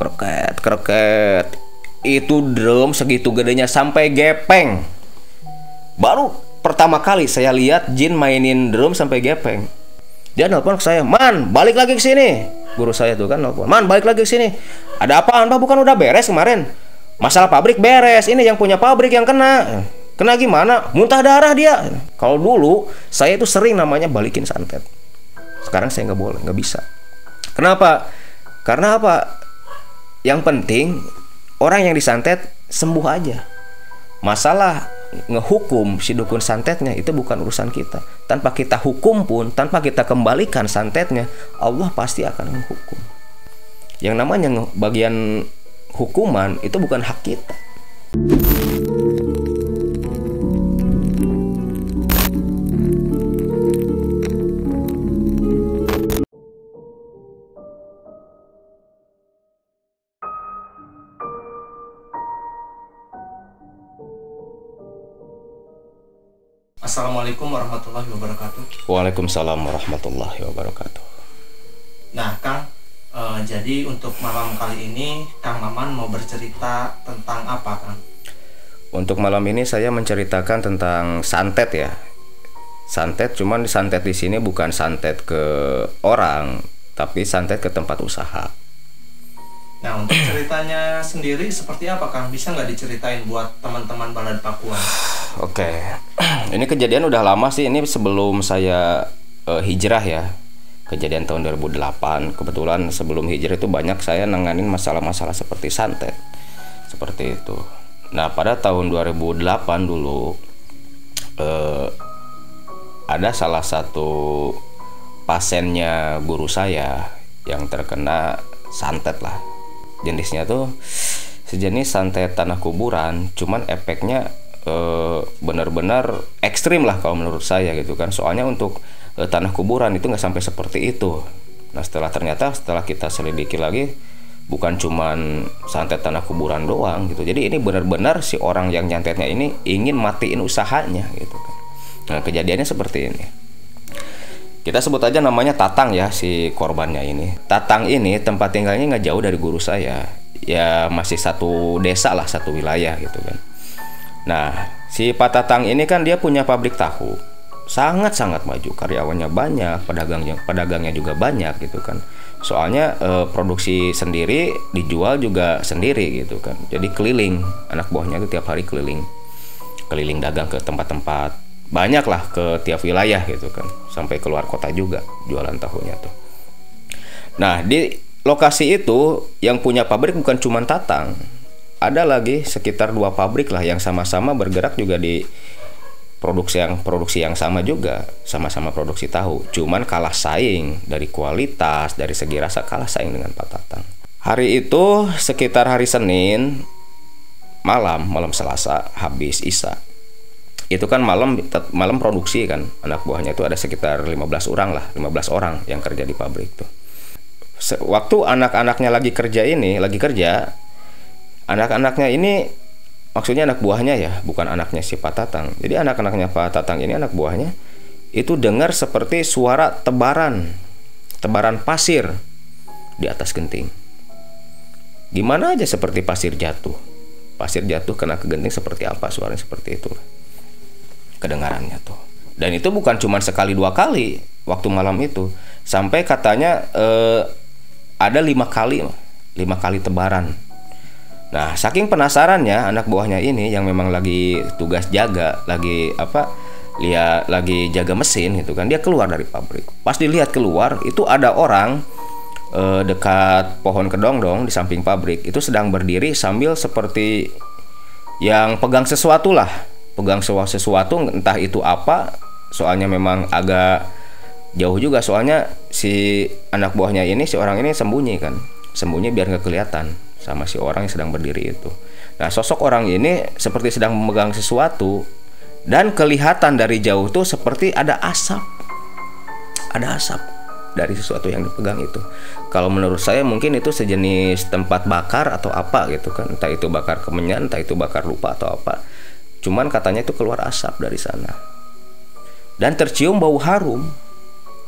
kroket kroket. Itu drum segitu gedenya sampai gepeng. Baru pertama kali saya lihat Jin mainin drum sampai gepeng. Dia nelpon ke saya man balik lagi ke sini. Guru saya tuh kan nelpon man balik lagi ke sini. Ada apaan pak? Bukan udah beres kemarin. Masalah pabrik beres ini yang punya pabrik yang kena. Kena gimana? Muntah darah dia. Kalau dulu saya itu sering namanya balikin santet. Sekarang saya nggak boleh nggak bisa. Kenapa? Karena apa yang penting orang yang disantet sembuh aja masalah ngehukum si dukun santetnya itu bukan urusan kita. Tanpa kita hukum pun, tanpa kita kembalikan santetnya, Allah pasti akan menghukum. Yang namanya bagian hukuman itu bukan hak kita. Assalamualaikum warahmatullahi wabarakatuh. Waalaikumsalam warahmatullahi wabarakatuh. Nah, Kang, e, jadi untuk malam kali ini Kang Maman mau bercerita tentang apa, Kang? Untuk malam ini saya menceritakan tentang santet ya. Santet cuman santet di sini bukan santet ke orang, tapi santet ke tempat usaha. Nah, untuk ceritanya sendiri seperti apa, Kang? Bisa nggak diceritain buat teman-teman Balad Pakuan? Oke, ini kejadian udah lama sih. Ini sebelum saya uh, hijrah ya. Kejadian tahun 2008. Kebetulan sebelum hijrah itu banyak saya nanganin masalah-masalah seperti santet. Seperti itu. Nah, pada tahun 2008 dulu uh, ada salah satu pasiennya guru saya yang terkena santet lah. Jenisnya tuh sejenis santet tanah kuburan, cuman efeknya Eh, benar-benar ekstrim lah kalau menurut saya gitu kan. Soalnya untuk e, tanah kuburan itu nggak sampai seperti itu. Nah setelah ternyata setelah kita selidiki lagi bukan cuman santet tanah kuburan doang gitu. Jadi ini benar-benar si orang yang nyantetnya ini ingin matiin usahanya gitu kan. Nah kejadiannya seperti ini kita sebut aja namanya Tatang ya si korbannya ini Tatang ini tempat tinggalnya nggak jauh dari guru saya ya masih satu desa lah satu wilayah gitu kan Nah, si Pak Tatang ini kan dia punya pabrik tahu. Sangat-sangat maju, karyawannya banyak, pedagangnya pedagangnya juga banyak gitu kan. Soalnya e, produksi sendiri dijual juga sendiri gitu kan. Jadi keliling, anak buahnya itu tiap hari keliling. Keliling dagang ke tempat-tempat banyak lah ke tiap wilayah gitu kan. Sampai keluar kota juga jualan tahunya tuh. Nah, di lokasi itu yang punya pabrik bukan cuma Tatang, ada lagi sekitar dua pabrik lah yang sama-sama bergerak juga di produksi yang produksi yang sama juga. Sama-sama produksi tahu. Cuman kalah saing dari kualitas dari segi rasa kalah saing dengan Pak Tatang. Hari itu sekitar hari Senin malam malam Selasa habis Isa itu kan malam malam produksi kan. Anak buahnya itu ada sekitar 15 orang lah 15 orang yang kerja di pabrik tuh waktu anak-anaknya lagi kerja ini lagi kerja anak-anaknya ini maksudnya anak buahnya ya bukan anaknya si Pak Tatang. Jadi anak-anaknya Pak Tatang ini anak buahnya itu dengar seperti suara tebaran tebaran pasir di atas genting. Gimana aja seperti pasir jatuh? Pasir jatuh kena ke genting seperti apa suaranya seperti itu kedengarannya tuh dan itu bukan cuma sekali dua kali waktu malam itu sampai katanya eh, ada lima kali lima kali tebaran Nah, saking penasarannya anak buahnya ini yang memang lagi tugas jaga, lagi apa? lihat lagi jaga mesin gitu kan, dia keluar dari pabrik. Pas dilihat keluar, itu ada orang eh, dekat pohon kedong-dong di samping pabrik itu sedang berdiri sambil seperti yang pegang sesuatu lah, pegang sesuatu entah itu apa, soalnya memang agak jauh juga soalnya si anak buahnya ini si orang ini sembunyi kan, sembunyi biar nggak kelihatan sama si orang yang sedang berdiri itu. Nah, sosok orang ini seperti sedang memegang sesuatu dan kelihatan dari jauh tuh seperti ada asap. Ada asap dari sesuatu yang dipegang itu. Kalau menurut saya mungkin itu sejenis tempat bakar atau apa gitu kan. Entah itu bakar kemenyan, entah itu bakar lupa atau apa. Cuman katanya itu keluar asap dari sana. Dan tercium bau harum.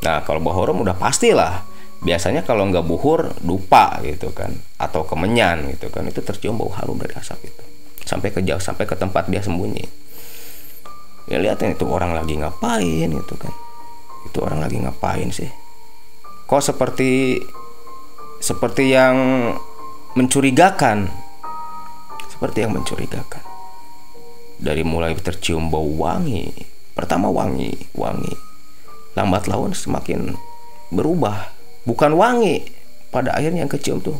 Nah, kalau bau harum udah pastilah. Biasanya kalau nggak buhur dupa gitu kan. Atau kemenyan gitu kan. Itu tercium bau harum dari asap itu. Sampai ke jauh sampai ke tempat dia sembunyi. Ya lihatin itu orang lagi ngapain gitu kan. Itu orang lagi ngapain sih? Kok seperti seperti yang mencurigakan? Seperti yang mencurigakan dari mulai tercium bau wangi. Pertama wangi wangi. Lambat laun semakin berubah. Bukan wangi. Pada akhirnya yang kecium tuh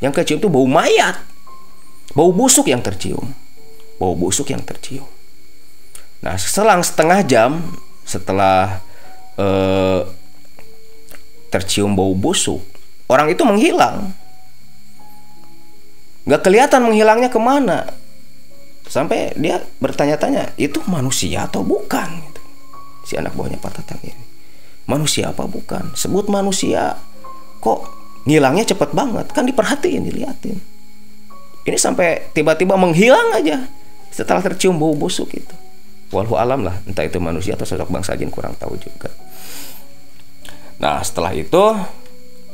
yang kecium tuh bau mayat. Bau busuk yang tercium. Bau busuk yang tercium. Nah selang setengah jam setelah eh, tercium bau busuk orang itu menghilang. Nggak kelihatan menghilangnya ke mana sampai dia bertanya-tanya itu manusia atau bukan? Gitu. si anak buahnya Pak Tatang ini manusia apa bukan? Sebut manusia. Kok ngilangnya cepet banget? Kan diperhatiin diliatin. Ini sampai tiba-tiba menghilang aja setelah tercium bau busuk itu. Walau alam lah entah itu manusia atau sosok bangsa jin kurang tahu juga. Nah setelah itu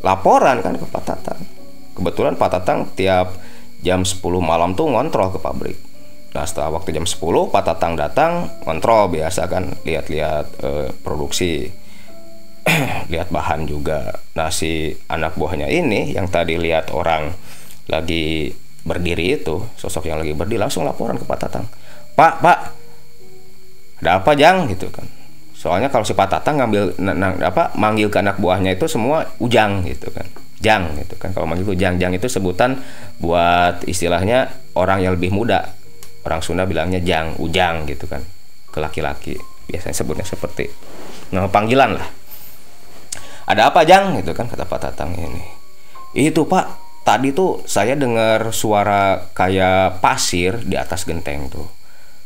laporan kan ke Pak Tatang. Kebetulan Pak Tatang tiap jam 10 malam tuh ngontrol ke pabrik Nah setelah waktu jam 10 Pak Tatang datang kontrol biasa kan lihat-lihat eh, produksi lihat bahan juga. Nah si anak buahnya ini yang tadi lihat orang lagi berdiri itu sosok yang lagi berdiri langsung laporan ke Pak Tatang. Pak Pak ada apa Jang gitu kan. Soalnya kalau si Pak Tatang ngambil apa manggil ke anak buahnya itu semua ujang gitu kan. Jang gitu kan. Kalau manggil itu Jang Jang itu sebutan buat istilahnya orang yang lebih muda. Orang Sunda bilangnya Jang, Ujang gitu kan. Ke laki-laki. Biasanya sebutnya seperti nama panggilan lah. Ada apa Jang? Gitu kan kata Pak Tatang ini. Itu Pak tadi tuh saya dengar suara kayak pasir di atas genteng tuh.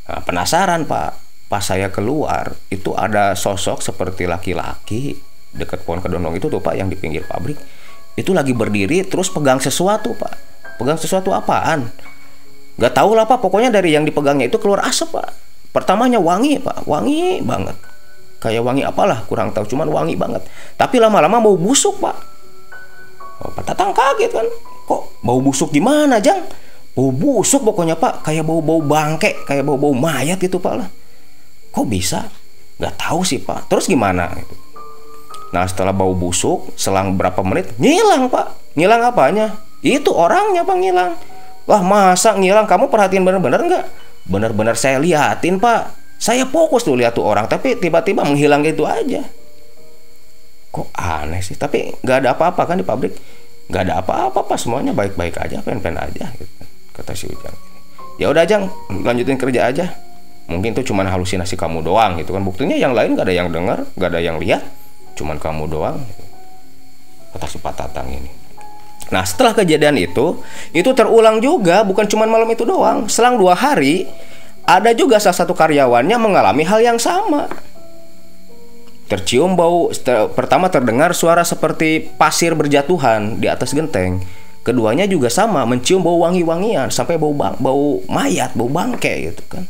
Nah, penasaran Pak. Pas saya keluar itu ada sosok seperti laki-laki dekat pohon kedondong itu tuh Pak yang di pinggir pabrik. Itu lagi berdiri terus pegang sesuatu Pak. Pegang sesuatu apaan Gak tahu lah Pak. Pokoknya dari yang dipegangnya itu keluar asap Pak. Pertamanya wangi Pak. Wangi banget. Kayak wangi apalah kurang tahu. Cuman wangi banget. Tapi lama-lama bau busuk pak. Oh, pak tatang kaget kan? Kok bau busuk gimana jang? Bau busuk pokoknya pak. Kayak bau-bau bangke kayak bau-bau mayat gitu pak lah. Kok bisa? Nggak tahu sih pak. Terus gimana? Nah setelah bau busuk selang berapa menit ngilang pak. Ngilang apanya? Itu orangnya pak ngilang wah masa ngilang kamu perhatiin bener-bener nggak bener-bener saya liatin pak saya fokus tuh lihat tuh orang, tapi tiba-tiba menghilang gitu aja. Kok aneh sih? Tapi nggak ada apa-apa kan di pabrik? Nggak ada apa-apa, pas semuanya baik-baik aja, pen-pen aja. Gitu. Kata si Ujang. Ya udah Jang, lanjutin kerja aja. Mungkin tuh cuman halusinasi kamu doang gitu kan. Buktinya yang lain nggak ada yang dengar, nggak ada yang lihat, cuman kamu doang. Gitu. Kata si Pak Tatang ini. Nah setelah kejadian itu, itu terulang juga, bukan cuma malam itu doang. Selang dua hari, ada juga salah satu karyawannya mengalami hal yang sama. Tercium bau, ter, pertama terdengar suara seperti pasir berjatuhan di atas genteng. Keduanya juga sama, mencium bau wangi-wangian sampai bau bau mayat, bau bangke gitu kan.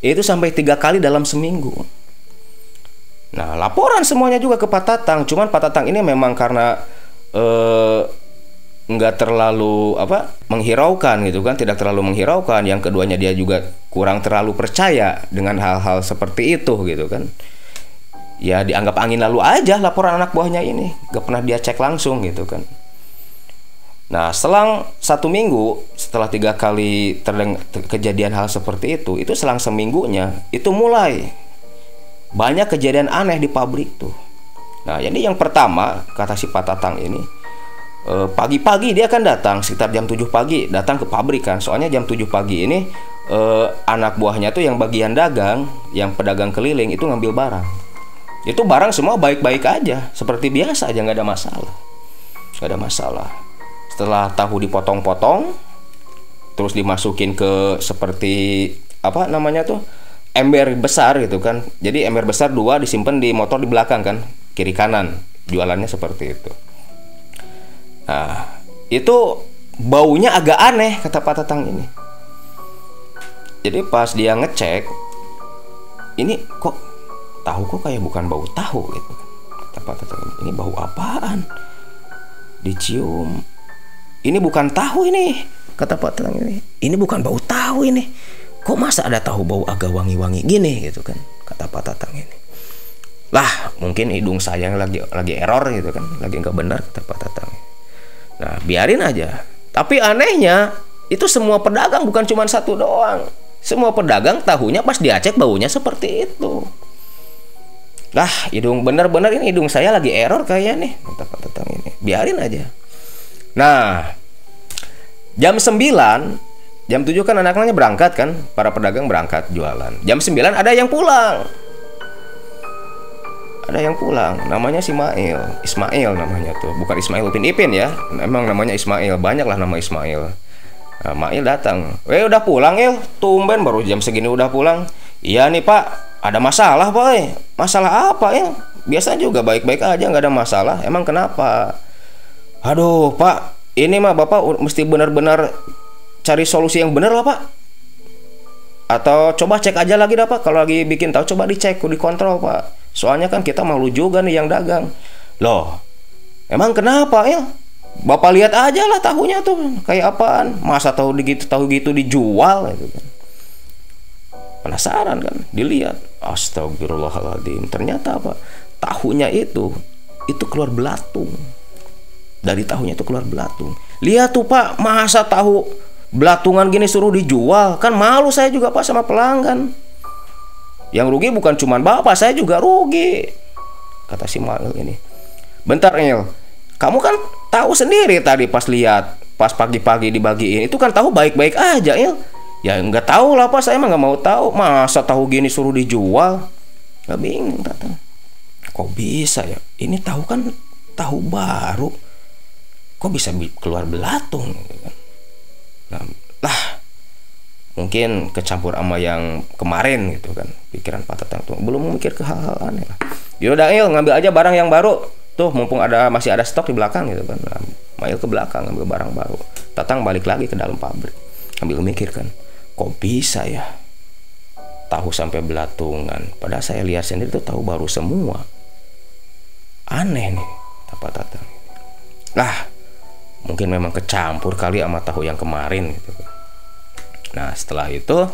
Itu sampai tiga kali dalam seminggu. Nah, laporan semuanya juga ke Pak Tatang. Cuman Pak Tatang ini memang karena eh, nggak terlalu apa menghiraukan gitu kan tidak terlalu menghiraukan. Yang keduanya dia juga kurang terlalu percaya dengan hal-hal seperti itu gitu kan. Ya dianggap angin lalu aja laporan anak buahnya ini. Gak pernah dia cek langsung gitu kan. Nah selang satu minggu setelah tiga kali terdeng kejadian hal seperti itu itu selang seminggunya itu mulai banyak kejadian aneh di pabrik tuh. Nah jadi yang pertama kata si Pak Tatang ini pagi-pagi dia akan datang sekitar jam 7 pagi datang ke pabrik kan. Soalnya jam 7 pagi ini uh, anak buahnya tuh yang bagian dagang yang pedagang keliling itu ngambil barang. Itu barang semua baik-baik aja seperti biasa aja nggak ada masalah. Nggak ada masalah. Setelah tahu dipotong-potong terus dimasukin ke seperti apa namanya tuh ember besar gitu kan. Jadi ember besar dua disimpan di motor di belakang kan kiri kanan. Jualannya seperti itu Nah, itu baunya agak aneh kata Pak Tatang ini. Jadi pas dia ngecek, ini kok tahu kok kayak bukan bau tahu gitu. Kata Pak Tatang ini, bau apaan? dicium ini bukan tahu ini kata Pak Tatang ini ini bukan bau tahu ini kok masa ada tahu bau agak wangi-wangi gini gitu kan kata Pak Tatang ini lah mungkin hidung saya lagi lagi error gitu kan lagi nggak benar kata Pak Tatang nah biarin aja. Tapi anehnya itu semua pedagang bukan cuma satu doang. Semua pedagang tahunya pas dia cek baunya seperti itu. Lah hidung bener-bener ini hidung saya lagi error kayaknya nih Pak Tatang ini. Biarin aja. Nah jam 9 jam 7 kan anak-anaknya berangkat kan? Para pedagang berangkat jualan. Jam 9 ada yang pulang ada yang pulang namanya Ismail. Ismail namanya tuh bukan Ismail Upin Ipin ya. Emang namanya Ismail banyak lah nama Ismail. Nah, Mail datang eh udah pulang ya? Tumben baru jam segini udah pulang. Iya nih pak. Ada masalah boy masalah apa ya? Biasa juga baik-baik aja nggak ada masalah. Emang kenapa? Aduh pak. Ini mah bapak mesti benar-benar cari solusi yang benar lah pak. Atau coba cek aja lagi dah pak. Kalau lagi bikin tahu coba dicek dikontrol pak Soalnya kan kita malu juga nih yang dagang. Loh, emang kenapa ya? Bapak lihat aja lah tahunya tuh kayak apaan. Masa tahu gitu tahu gitu dijual gitu kan. Penasaran kan, dilihat. Astagfirullahaladzim. Ternyata apa? Tahunya itu itu keluar belatung. Dari tahunya itu keluar belatung. Lihat tuh Pak, masa tahu belatungan gini suruh dijual? Kan malu saya juga Pak sama pelanggan. Yang rugi bukan cuma bapak, saya juga rugi. Kata si Mail ini. Bentar El, kamu kan tahu sendiri tadi pas lihat, pas pagi-pagi dibagiin, itu kan tahu baik-baik aja El. Ya nggak tahu lah pak, saya emang nggak mau tahu. Masa tahu gini suruh dijual? Gak bingung kata. Kok bisa ya? Ini tahu kan tahu baru. Kok bisa keluar belatung? Nah, lah mungkin kecampur sama yang kemarin gitu kan pikiran Pak Tatang tuh belum memikir ke hal-hal aneh lah. Yaudah il ngambil aja barang yang baru. Tuh mumpung ada masih ada stok di belakang gitu kan. Nah, Mail ke belakang ngambil barang baru. Tatang balik lagi ke dalam pabrik. Ambil mikir kan kok bisa ya? Tahu sampai belatungan. Padahal saya lihat sendiri tuh tahu baru semua. Aneh nih Pak Tatang. Lah mungkin memang kecampur kali sama tahu yang kemarin gitu kan. Nah setelah itu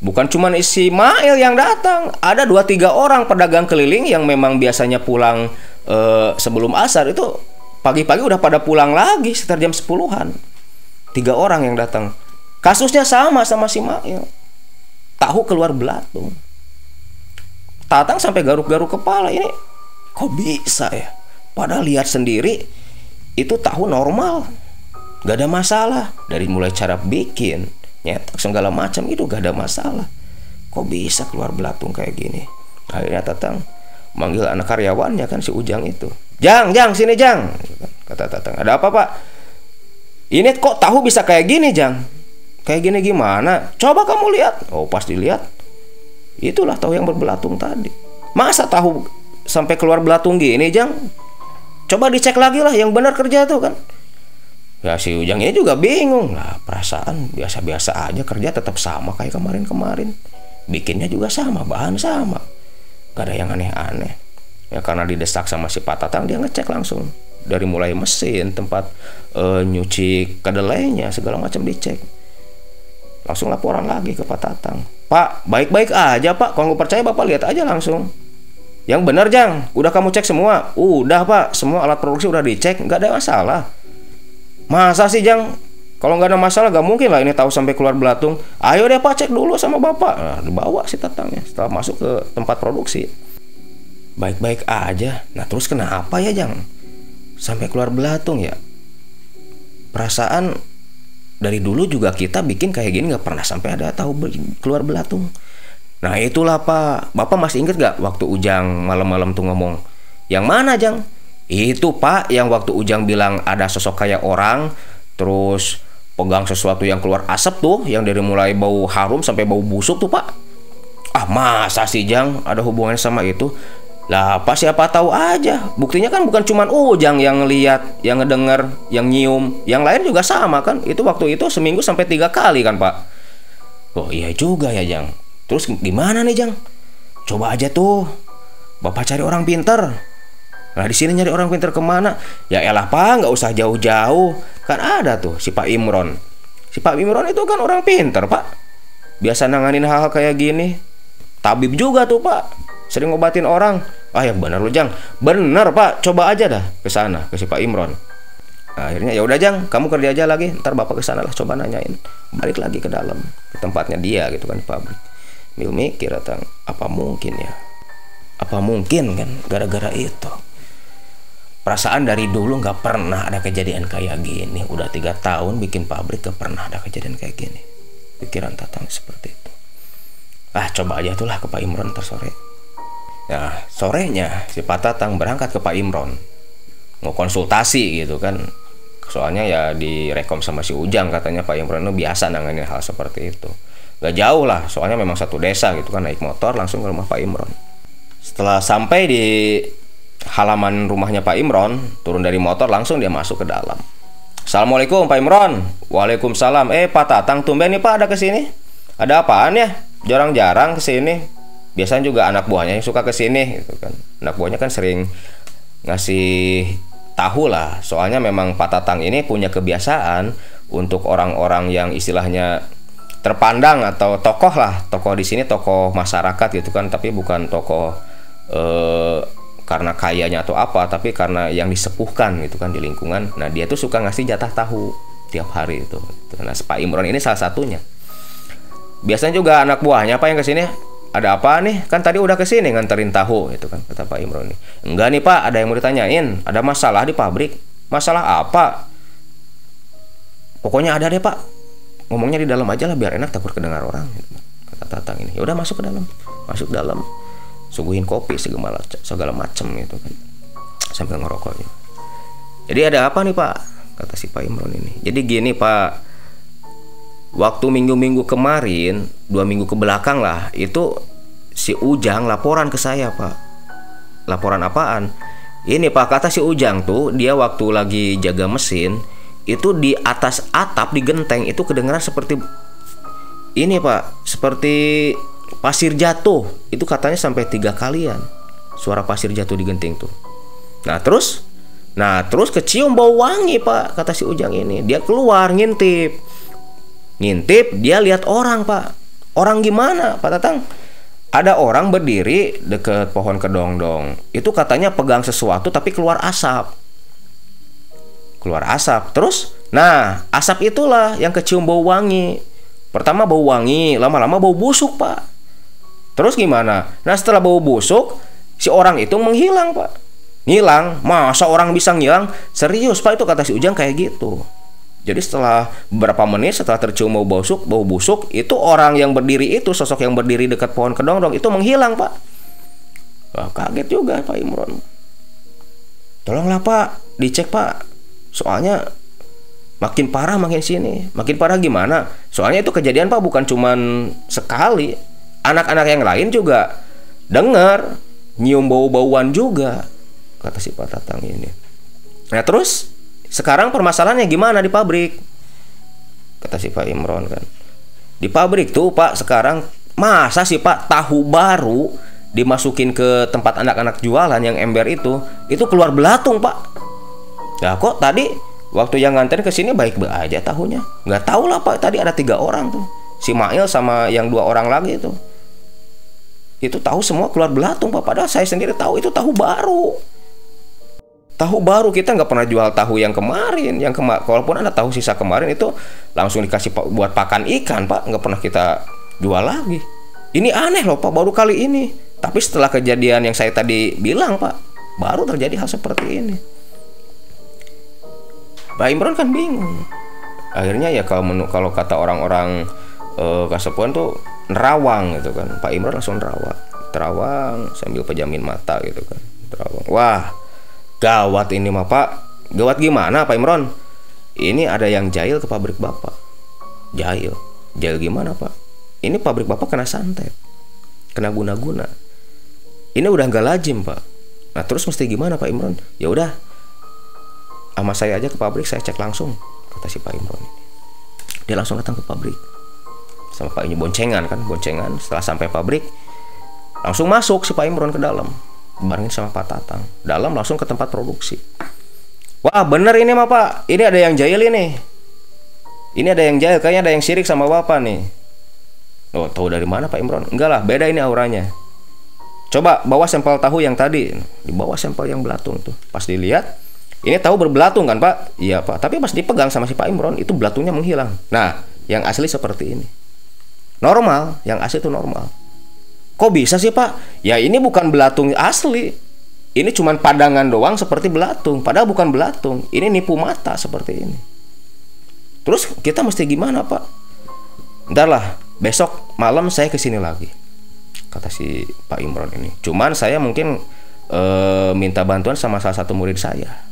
bukan cuma Ismail yang datang, ada dua tiga orang pedagang keliling yang memang biasanya pulang eh, sebelum asar itu pagi-pagi udah pada pulang lagi sekitar jam sepuluhan. Tiga orang yang datang. Kasusnya sama sama si Mail. Tahu keluar belatung. Tatang sampai garuk-garuk kepala ini kok bisa ya? Padahal lihat sendiri itu tahu normal, gak ada masalah dari mulai cara bikin, nyetak segala macam itu gak ada masalah. Kok bisa keluar belatung kayak gini? Akhirnya Tatang manggil anak karyawannya kan si Ujang itu. Jang Jang sini Jang. Kata Tatang ada apa Pak? Ini kok tahu bisa kayak gini Jang? Kayak gini gimana? Coba kamu lihat. Oh pas dilihat. Itulah tahu yang berbelatung tadi. Masa tahu sampai keluar belatung gini Jang? Coba dicek lagi lah yang benar kerja tuh kan ya si Ujang ini juga bingung. Lah perasaan biasa-biasa aja kerja tetap sama kayak kemarin-kemarin. Bikinnya juga sama bahan sama. Gak ada yang aneh-aneh. Ya karena didesak sama si Pak Tatang dia ngecek langsung. Dari mulai mesin tempat uh, nyuci kedelainya segala macam dicek. Langsung laporan lagi ke Pak Tatang Pak baik-baik aja Pak. Kalau percaya Bapak lihat aja langsung. Yang benar Jang. Udah kamu cek semua? Udah Pak. Semua alat produksi udah dicek. Nggak ada masalah Masa sih Jang? Kalau nggak ada masalah gak mungkin lah ini tahu sampai keluar belatung. Ayo deh Pak cek dulu sama Bapak. Nah, dibawa si tatangnya setelah masuk ke tempat produksi. Baik-baik aja. Nah terus kenapa ya Jang? Sampai keluar belatung ya? Perasaan dari dulu juga kita bikin kayak gini nggak pernah sampai ada tahu keluar belatung. Nah itulah Pak. Bapak masih inget gak waktu Ujang malam-malam tuh ngomong? Yang mana Jang? Itu Pak yang waktu Ujang bilang ada sosok kayak orang terus pegang sesuatu yang keluar asap tuh yang dari mulai bau harum sampai bau busuk tuh Pak. Ah masa sih Jang ada hubungannya sama itu? Lah apa siapa tahu aja. Buktinya kan bukan cuman Ujang yang lihat, yang ngedenger, yang nyium, yang lain juga sama kan. Itu waktu itu seminggu sampai tiga kali kan Pak. Oh iya juga ya Jang. Terus gimana nih Jang? Coba aja tuh. Bapak cari orang pinter Nah di sini nyari orang pinter ke mana? Ya elah pak, nggak usah jauh-jauh. Kan ada tuh si Pak Imron. Si Pak Imron itu kan orang pinter pak. Biasa nanganin hal-hal kayak gini. Tabib juga tuh pak. Sering ngobatin orang. Ah ya bener lu Jang. Bener pak, coba aja dah ke sana ke si Pak Imron. Nah, akhirnya ya udah Jang, kamu kerja aja lagi. Ntar bapak ke sana lah coba nanyain. Balik lagi ke dalam ke tempatnya dia gitu kan di pabrik. Mil mikir datang apa mungkin ya? Apa mungkin kan gara-gara itu? Perasaan dari dulu nggak pernah ada kejadian kayak gini. Udah tiga tahun bikin pabrik gak pernah ada kejadian kayak gini. Pikiran tatang seperti itu. Ah coba aja itulah ke Pak Imron tersore nah sorenya si Pak Tatang berangkat ke Pak Imron. Mau konsultasi gitu kan. Soalnya ya direkom sama si Ujang katanya Pak Imron itu biasa nanganin hal seperti itu. Gak jauh lah soalnya memang satu desa gitu kan naik motor langsung ke rumah Pak Imron. Setelah sampai di halaman rumahnya Pak Imron, turun dari motor langsung dia masuk ke dalam. Assalamualaikum Pak Imron. Waalaikumsalam. Eh Pak Tatang tumben nih Pak ada ke sini. Ada apaan ya? Jarang-jarang ke sini. Biasanya juga anak buahnya yang suka ke sini gitu kan. Anak buahnya kan sering ngasih tahu lah. Soalnya memang Pak Tatang ini punya kebiasaan untuk orang-orang yang istilahnya terpandang atau tokoh lah. Tokoh di sini tokoh masyarakat gitu kan, tapi bukan tokoh eh, karena kayanya atau apa tapi karena yang disepuhkan gitu kan di lingkungan nah dia tuh suka ngasih jatah tahu tiap hari itu. Nah Pak Imron ini salah satunya. Biasanya juga anak buahnya apa yang ke sini ada apa nih? Kan tadi udah ke sini nganterin tahu itu kan kata Pak Imron ini. Enggak nih Pak ada yang mau ditanyain? Ada masalah di pabrik? Masalah apa? Pokoknya ada deh Pak. Ngomongnya di dalam aja lah biar enak takut kedengar orang gitu. kata Tatang ini. Ya udah masuk ke dalam. Masuk dalam suguhin kopi segala segala macem gitu kan. Sambil ngerokoknya jadi ada apa nih pak? Kata si Pak Imron ini. Jadi gini pak. Waktu minggu-minggu kemarin dua minggu ke belakang lah itu si Ujang laporan ke saya pak. Laporan apaan? Ini pak kata si Ujang tuh dia waktu lagi jaga mesin itu di atas atap di genteng itu kedengaran seperti ini pak seperti pasir jatuh. Itu katanya sampai tiga kalian. Suara pasir jatuh di genting tuh. Nah terus? Nah terus kecium bau wangi pak kata si ujang ini. Dia keluar ngintip. Ngintip dia lihat orang pak. Orang gimana pak tatang? Ada orang berdiri deket pohon kedong-dong. Itu katanya pegang sesuatu tapi keluar asap. Keluar asap. Terus? Nah asap itulah yang kecium bau wangi. Pertama bau wangi lama-lama bau busuk pak Terus gimana? Nah setelah bau busuk, si orang itu menghilang pak. Ngilang, masa orang bisa ngilang? Serius pak itu kata si Ujang kayak gitu. Jadi setelah beberapa menit setelah tercium bau busuk, bau busuk itu orang yang berdiri itu sosok yang berdiri dekat pohon kedong-dong itu menghilang pak. Wah, kaget juga Pak Imron. Tolonglah Pak, dicek Pak. Soalnya makin parah makin sini. Makin parah gimana? Soalnya itu kejadian Pak bukan cuman sekali, anak-anak yang lain juga dengar nyium bau-bauan juga kata si Pak Tatang ini. Nah terus sekarang permasalahannya gimana di pabrik? Kata si Pak Imron kan. Di pabrik tuh Pak sekarang masa sih Pak tahu baru dimasukin ke tempat anak-anak jualan yang ember itu itu keluar belatung Pak. Ya kok tadi waktu yang nganter ke sini baik-baik aja tahunya. Nggak tahu lah Pak tadi ada tiga orang tuh. Si Mail sama yang dua orang lagi itu itu tahu semua keluar belatung pak. Padahal saya sendiri tahu itu tahu baru. Tahu baru kita nggak pernah jual tahu yang kemarin. Yang kema walaupun ada tahu sisa kemarin itu langsung dikasih buat pakan ikan pak. Nggak pernah kita jual lagi. Ini aneh loh pak baru kali ini. Tapi setelah kejadian yang saya tadi bilang pak baru terjadi hal seperti ini. Pak Imron kan bingung. Akhirnya ya kalau kalau kata orang-orang uh, kasepuan tuh nerawang gitu kan. Pak Imron langsung nerawang. Terawang sambil pejamin mata gitu kan. Terawang. Wah gawat ini mah Pak. Gawat gimana Pak Imron ini ada yang jahil ke pabrik Bapak. Jahil. Jahil gimana Pak? Ini pabrik Bapak kena santet. Kena guna-guna. Ini udah nggak lazim Pak. Nah terus mesti gimana Pak Imron ya udah. Sama saya aja ke pabrik saya cek langsung kata si Pak Imron ini dia langsung datang ke pabrik sama Pak ini boncengan kan boncengan. Setelah sampai pabrik langsung masuk si Pak Imron ke dalam. Barengin sama Pak Tatang. Dalam langsung ke tempat produksi. Wah bener ini mah Pak. Ini ada yang jahil ini. Ini ada yang jahil kayaknya ada yang sirik sama bapak nih. Oh tahu dari mana Pak Imron? Enggak lah beda ini auranya. Coba bawa sampel tahu yang tadi. Dibawa sampel yang belatung tuh. Pas dilihat ini tahu berbelatung kan Pak? Iya Pak. Tapi pas dipegang sama si Pak Imron itu belatungnya menghilang. Nah yang asli seperti ini normal yang asli itu normal Kok bisa sih pak? Ya ini bukan belatung asli. Ini cuma padangan doang seperti belatung. Padahal bukan belatung. Ini nipu mata seperti ini. Terus kita mesti gimana pak? Ntar lah, besok malam saya ke sini lagi. Kata si Pak Imron ini. Cuman saya mungkin e, minta bantuan sama salah satu murid saya.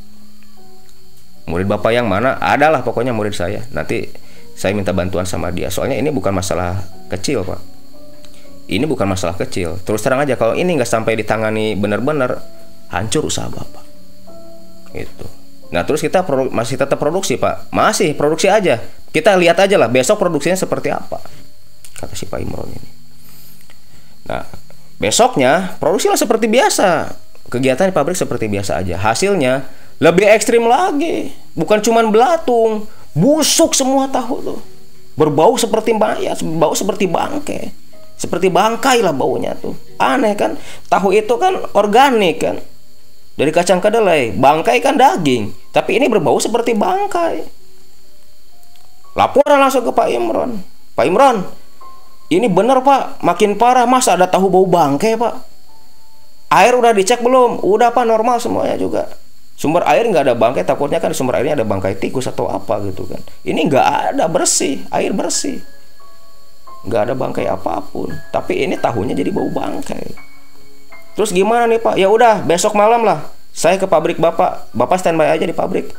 Murid bapak yang mana? Adalah pokoknya murid saya. Nanti saya minta bantuan sama dia. Soalnya ini bukan masalah kecil pak ini bukan masalah kecil. Terus terang aja kalau ini nggak sampai ditangani benar-benar hancur usaha bapak. Itu. Nah terus kita masih tetap produksi pak, masih produksi aja. Kita lihat aja lah besok produksinya seperti apa, kata si Pak Imron ini. Nah besoknya produksilah seperti biasa, kegiatan di pabrik seperti biasa aja. Hasilnya lebih ekstrim lagi, bukan cuman belatung, busuk semua tahu tuh, berbau seperti mayat, berbau seperti bangke seperti bangkai lah baunya tuh. Aneh kan? Tahu itu kan organik kan? Dari kacang kedelai. Bangkai kan daging. Tapi ini berbau seperti bangkai. Laporan langsung ke Pak Imron. Pak Imron ini benar Pak. Makin parah. Masa ada tahu bau bangkai Pak? Air udah dicek belum? Udah Pak. Normal semuanya juga sumber air nggak ada bangkai takutnya kan sumber airnya ada bangkai tikus atau apa gitu kan. Ini nggak ada bersih air bersih. Nggak ada bangkai apa pun. Tapi ini tahunya jadi bau bangkai. Terus gimana nih pak? Ya udah besok malam lah. Saya ke pabrik bapak. Bapak standby aja di pabrik.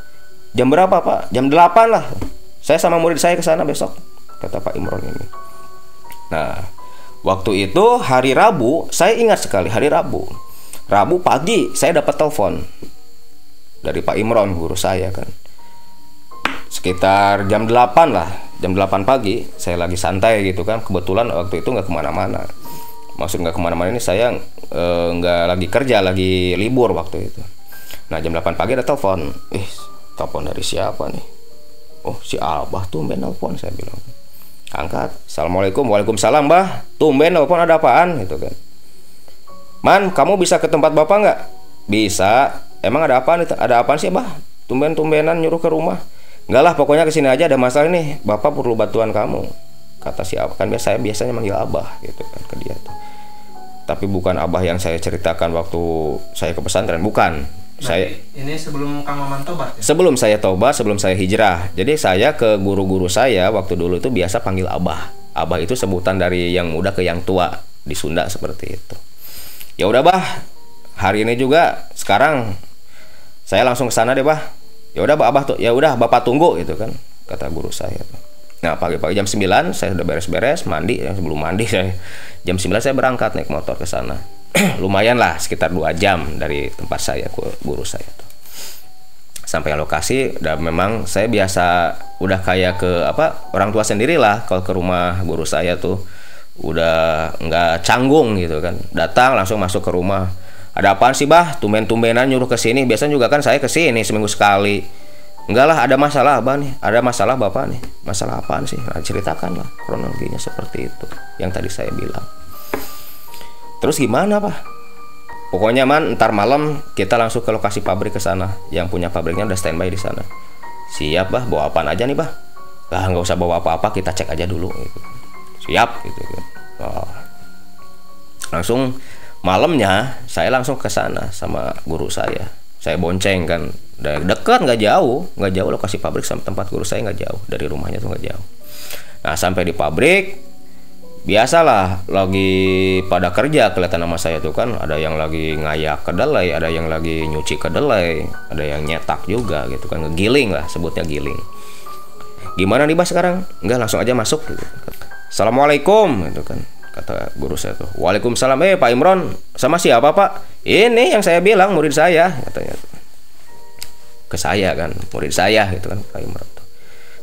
Jam berapa pak? Jam 8 lah. Saya sama murid saya ke sana besok kata Pak Imron ini. Nah waktu itu hari Rabu saya ingat sekali hari Rabu. Rabu pagi saya dapat telepon dari Pak Imron guru saya kan. Sekitar jam 8 lah jam 8 pagi saya lagi santai gitu kan. Kebetulan waktu itu nggak ke mana-mana. Maksud nggak ke mana-mana ini saya nggak e, lagi kerja lagi libur waktu itu. Nah jam 8 pagi ada telepon. Eh telepon dari siapa nih? Oh si abah tuh main telepon saya bilang. Angkat. Assalamualaikum waalaikumsalam bah. Tumben telepon ada apaan? Gitu kan. Man kamu bisa ke tempat bapak nggak? Bisa emang ada apa ada apaan sih bah tumben tumbenan nyuruh ke rumah Enggak lah, pokoknya ke sini aja ada masalah nih. Bapak perlu bantuan kamu. Kata si Abah. Kan biasa saya biasanya manggil Abah gitu kan ke dia tuh. Tapi bukan Abah yang saya ceritakan waktu saya ke pesantren, bukan. Berarti saya ini sebelum Kang Maman tobat ya? Sebelum saya tobat, sebelum saya hijrah. Jadi saya ke guru-guru saya waktu dulu itu biasa panggil Abah. Abah itu sebutan dari yang muda ke yang tua di Sunda seperti itu. Ya udah, Bah. Hari ini juga sekarang saya langsung ke sana deh, Bah. Ya udah abah tuh ya udah bapak tunggu gitu kan kata guru saya nah pagi-pagi jam 9 saya sudah beres-beres mandi ya sebelum mandi saya. Jam 9 saya berangkat naik motor ke sana. Lumayan lah sekitar dua jam dari tempat saya guru saya tuh. Sampai lokasi udah memang saya biasa udah kayak ke apa orang tua sendiri lah kalau ke rumah guru saya tuh. Udah nggak canggung gitu kan. Datang langsung masuk ke rumah ada apaan sih bah? Tumben-tumbenan nyuruh ke sini. Biasanya juga kan saya ke sini seminggu sekali. Enggak lah ada masalah apa nih. Ada masalah bapak nih. Masalah apaan sih? Nah, ceritakan lah kronologinya seperti itu yang tadi saya bilang. Terus gimana pak pokoknya man ntar malam kita langsung ke lokasi pabrik ke sana. Yang punya pabriknya udah standby di sana. Siap bah. Bawa apaan aja nih bah? Lah nggak usah bawa apa-apa kita cek aja dulu gitu. siap gitu kan oh. langsung malamnya saya langsung ke sana sama guru saya. Saya bonceng kan dari dekat nggak jauh. Nggak jauh lokasi pabrik sama tempat guru saya nggak jauh. Dari rumahnya tuh nggak jauh. Nah sampai di pabrik biasalah lagi pada kerja kelihatan nama saya tuh kan. Ada yang lagi ngayak kedelai ada yang lagi nyuci kedelai ada yang nyetak juga gitu kan. Ngegiling lah sebutnya giling. Gimana nih bah sekarang? Nggak langsung aja masuk. Gitu. assalamualaikum gitu kan kata guru saya tuh Waalaikumsalam eh Pak Imron sama siapa Pak ini yang saya bilang murid saya katanya ke saya kan murid saya gitu kan Pak Imron tuh.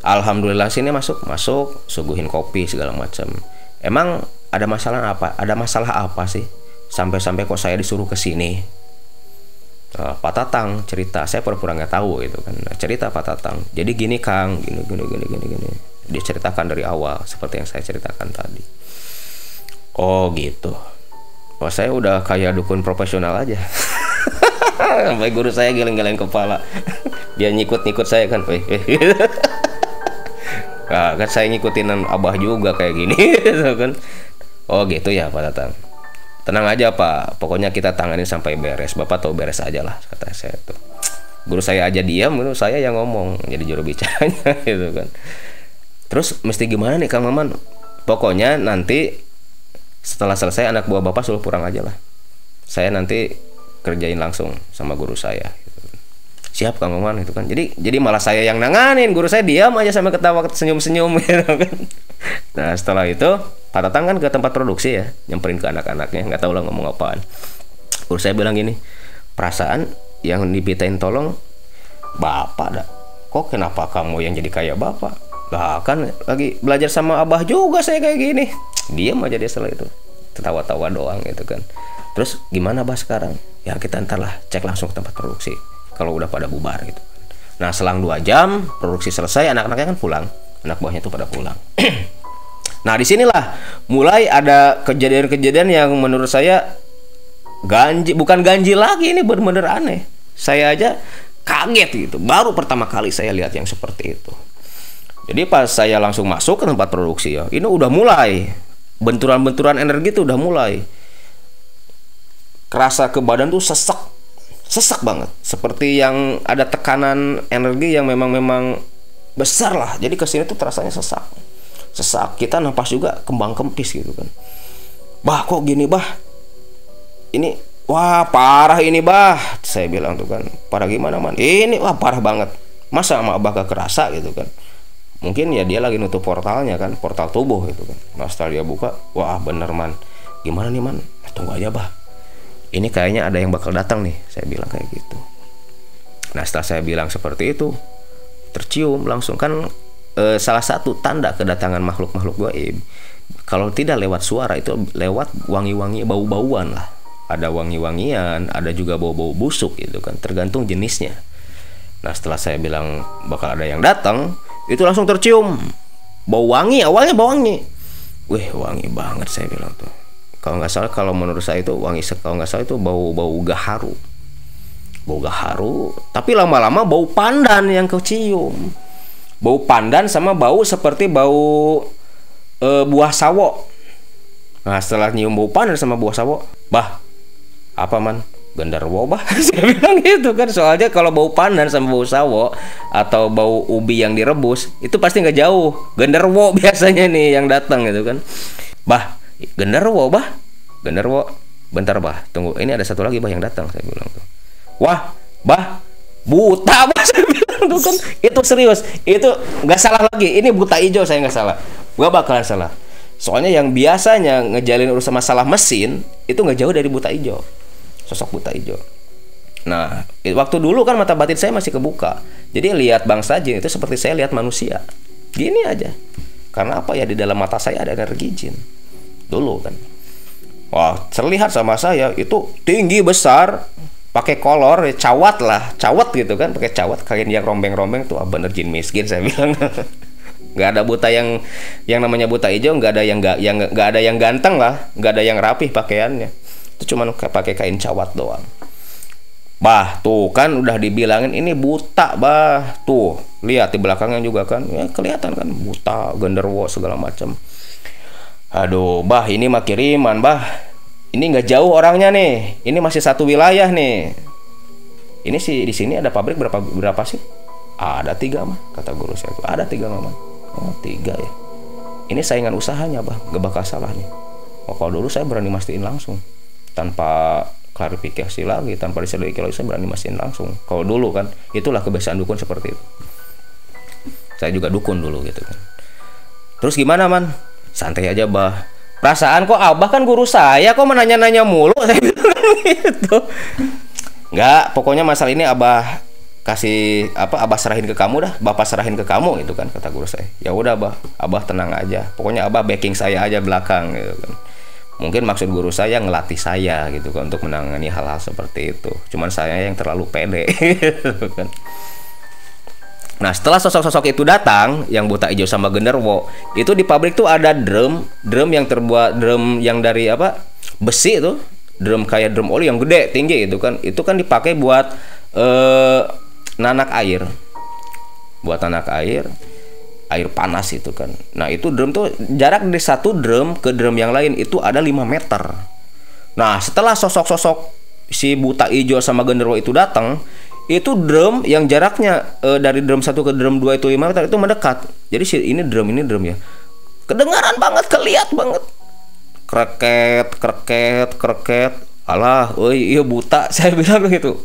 Alhamdulillah sini masuk masuk suguhin kopi segala macam emang ada masalah apa ada masalah apa sih sampai-sampai kok saya disuruh ke sini Nah, Pak Tatang cerita, saya pura-pura nggak tahu gitu kan. Nah, cerita Pak Tatang. Jadi gini Kang, gini gini gini gini gini. Dia ceritakan dari awal seperti yang saya ceritakan tadi. Oh gitu. Oh saya udah kayak dukun profesional aja. Sampai guru saya geleng-geleng kepala. Dia nyikut-nyikut saya kan. Nah, kan saya ngikutin abah juga kayak gini kan. Oh gitu ya Pak Tatang tenang aja pak pokoknya kita tangani sampai beres bapak tahu beres aja lah kata saya tuh guru saya aja diam menurut saya yang ngomong jadi juru bicaranya gitu kan terus mesti gimana nih kang maman pokoknya nanti setelah selesai anak buah bapak suruh pulang aja lah. Saya nanti kerjain langsung sama guru saya. Siap kang maman itu kan. Jadi jadi malah saya yang nanganin. Guru saya diam aja sama ketawa senyum senyum gitu kan. Nah setelah itu Pak Tatang kan ke tempat produksi ya. Nyamperin ke anak-anaknya nggak tahu lah ngomong apaan. Terus saya bilang gini perasaan yang dipitain tolong bapak dah. Kok kenapa kamu yang jadi kayak bapak lah kan lagi belajar sama abah juga saya kayak gini. Diam aja dia setelah itu. Tertawa-tawa doang gitu kan. Terus gimana bah sekarang? Ya kita ntar lah cek langsung ke tempat produksi. Kalau udah pada bubar gitu nah selang dua jam produksi selesai anak-anaknya kan pulang. Anak buahnya itu pada pulang. Nah di sinilah mulai ada kejadian-kejadian yang menurut saya ganji bukan ganji lagi ini benar-benar aneh. Saya aja kaget gitu. Baru pertama kali saya lihat yang seperti itu. Jadi pas saya langsung masuk ke tempat produksi ya, ini udah mulai. Benturan-benturan energi itu udah mulai. Kerasa ke badan tuh sesek, sesek banget. Seperti yang ada tekanan energi yang memang memang besar lah. Jadi ke sini tuh terasanya sesak. Sesak. Kita nafas juga kembang kempis gitu kan. Bah kok gini bah? Ini wah parah ini bah. Saya bilang tuh kan parah gimana man? Ini wah parah banget. Masa sama abah gak kerasa gitu kan mungkin ya dia lagi nutup portalnya kan portal tubuh gitu kan. Nah setelah dia buka wah bener man. Gimana nih man? Tunggu aja bah. Ini kayaknya ada yang bakal datang nih saya bilang kayak gitu. Nah setelah saya bilang seperti itu tercium langsung. Kan e, salah satu tanda kedatangan makhluk-makhluk gaib kalau tidak lewat suara itu lewat wangi-wangi bau-bauan lah. Ada wangi-wangian ada juga bau-bau busuk itu kan tergantung jenisnya. Nah setelah saya bilang bakal ada yang datang itu langsung tercium. Bau wangi awalnya bau wangi. Wih wangi banget saya bilang tuh. Kalau nggak salah kalau menurut saya itu wangi kalau nggak salah itu bau bau gaharu. Bau gaharu tapi lama-lama bau pandan yang kecium. Bau pandan sama bau seperti bau e, buah sawo. Nah setelah nyium bau pandan sama buah sawo bah apa man gendarwo bah. Saya bilang gitu kan. Soalnya kalau bau pandan sama bau sawo atau bau ubi yang direbus itu pasti nggak jauh. Gendarwo biasanya nih yang datang gitu kan. Bah gendarwo bah. Gendarwo bentar bah. Tunggu. Ini ada satu lagi bah yang datang saya bilang tuh. Wah bah. Buta bah. Saya bilang itu kan. Itu serius. Itu nggak salah lagi. Ini buta hijau saya nggak salah. Gua bakalan salah. Soalnya yang biasanya ngejalin urusan masalah mesin itu nggak jauh dari buta hijau sosok buta hijau. Nah waktu dulu kan mata batin saya masih kebuka. Jadi lihat bangsa jin itu seperti saya lihat manusia. Gini aja. Karena apa ya di dalam mata saya ada energi jin? Dulu kan. Wah terlihat sama saya itu tinggi besar pakai kolor ya cawat lah cawat gitu kan pakai cawat. Kain yang rombeng-rombeng tuh ah, bener jin miskin saya bilang. Nggak ada buta yang yang namanya buta hijau nggak ada yang nggak yang nggak ada yang ganteng lah nggak ada yang rapih pakaiannya itu cuma pakai kain cawat doang. Bah tuh kan udah dibilangin ini buta bah. Tuh lihat di belakangnya juga kan. Ya kelihatan kan buta genderwo segala macam. Aduh bah ini mah kiriman bah. Ini nggak jauh orangnya nih. Ini masih satu wilayah nih. Ini sih di sini ada pabrik berapa berapa sih? Ada tiga mah kata guru saya ada tiga mah oh tiga ya. Ini saingan usahanya bah. Gak bakal salah nih. Oh, kalau dulu saya berani mastiin langsung tanpa klarifikasi lagi tanpa diselidiki lagi saya berani mastiin langsung. Kalau dulu kan itulah kebiasaan dukun seperti itu. Saya juga dukun dulu gitu kan. Terus gimana man? Santai aja bah. Perasaan kok abah kan guru saya kok menanya-nanya mulu? Saya bilang gitu. Nggak pokoknya masalah ini abah kasih apa abah serahin ke kamu dah. Bapak serahin ke kamu itu kan kata guru saya. Ya udah abah abah tenang aja. Pokoknya abah backing saya aja belakang gitu kan mungkin maksud guru saya ngelatih saya gitu kan untuk menangani hal-hal seperti itu. Cuman saya yang terlalu pede. Gitu kan. Nah setelah sosok-sosok itu datang yang buta hijau sama genderwo itu di pabrik tuh ada drum drum yang terbuat drum yang dari apa besi itu. Drum kayak drum oli yang gede tinggi itu kan. Itu kan dipakai buat eh, nanak air. Buat nanak air air panas itu kan. Nah itu drum tuh jarak dari satu drum ke drum yang lain itu ada 5 meter. Nah setelah sosok-sosok si buta hijau sama genderwo itu datang itu drum yang jaraknya eh, dari drum satu ke drum dua itu 5 meter itu mendekat. Jadi si ini drum ini drum ya. Kedengaran banget keliat banget. Kreket kreket kreket. Alah oi iya buta saya bilang gitu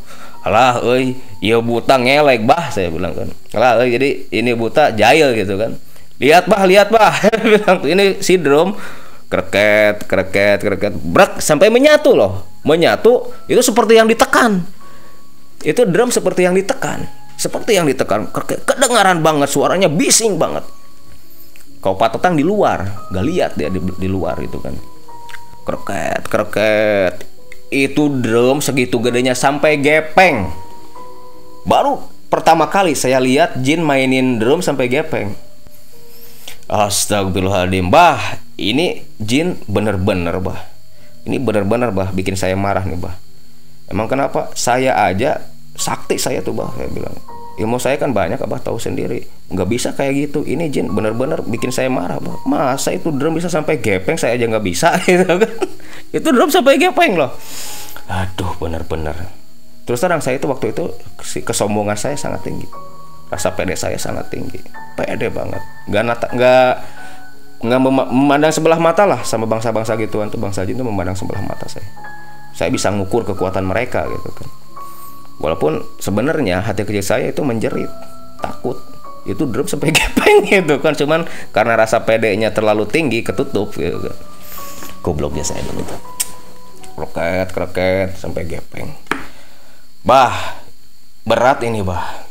alah oi iya buta ngelek bah saya bilang kan. Alah oi jadi ini buta jahil gitu kan. Lihat bah lihat bah bilang ini si drum kreket kreket kreket. Brak sampai menyatu loh. Menyatu itu seperti yang ditekan. Itu drum seperti yang ditekan. Seperti yang ditekan. Kreket. kedengaran banget suaranya bising banget. Kau patetang di luar gak lihat dia di, di luar itu kan. Kreket kreket itu drum segitu gedenya sampai gepeng baru pertama kali saya lihat Jin mainin drum sampai gepeng Astagfirullahaladzim Bah ini Jin bener-bener bah ini bener-bener bah bikin saya marah nih bah Emang kenapa? Saya aja sakti saya tuh bah saya bilang. Ilmu saya kan banyak abah tahu sendiri. Nggak bisa kayak gitu. Ini Jin bener-bener bikin saya marah bah. Masa itu drum bisa sampai gepeng saya aja nggak bisa gitu kan. Itu drum sampai gepeng loh. Aduh bener-bener. Terus terang saya itu waktu itu kesombongan saya sangat tinggi. Rasa pede saya sangat tinggi. Pede banget. Nggak nata, nggak nggak mema- memandang sebelah mata lah sama bangsa-bangsa gituan tuh bangsa jin memandang sebelah mata saya saya bisa ngukur kekuatan mereka gitu kan walaupun sebenarnya hati kecil saya itu menjerit takut itu drum sampai gepeng gitu kan cuman karena rasa pedenya terlalu tinggi ketutup gitu kan gobloknya saya dulu tuh kroket kroket sampai gepeng. Bah berat ini bah.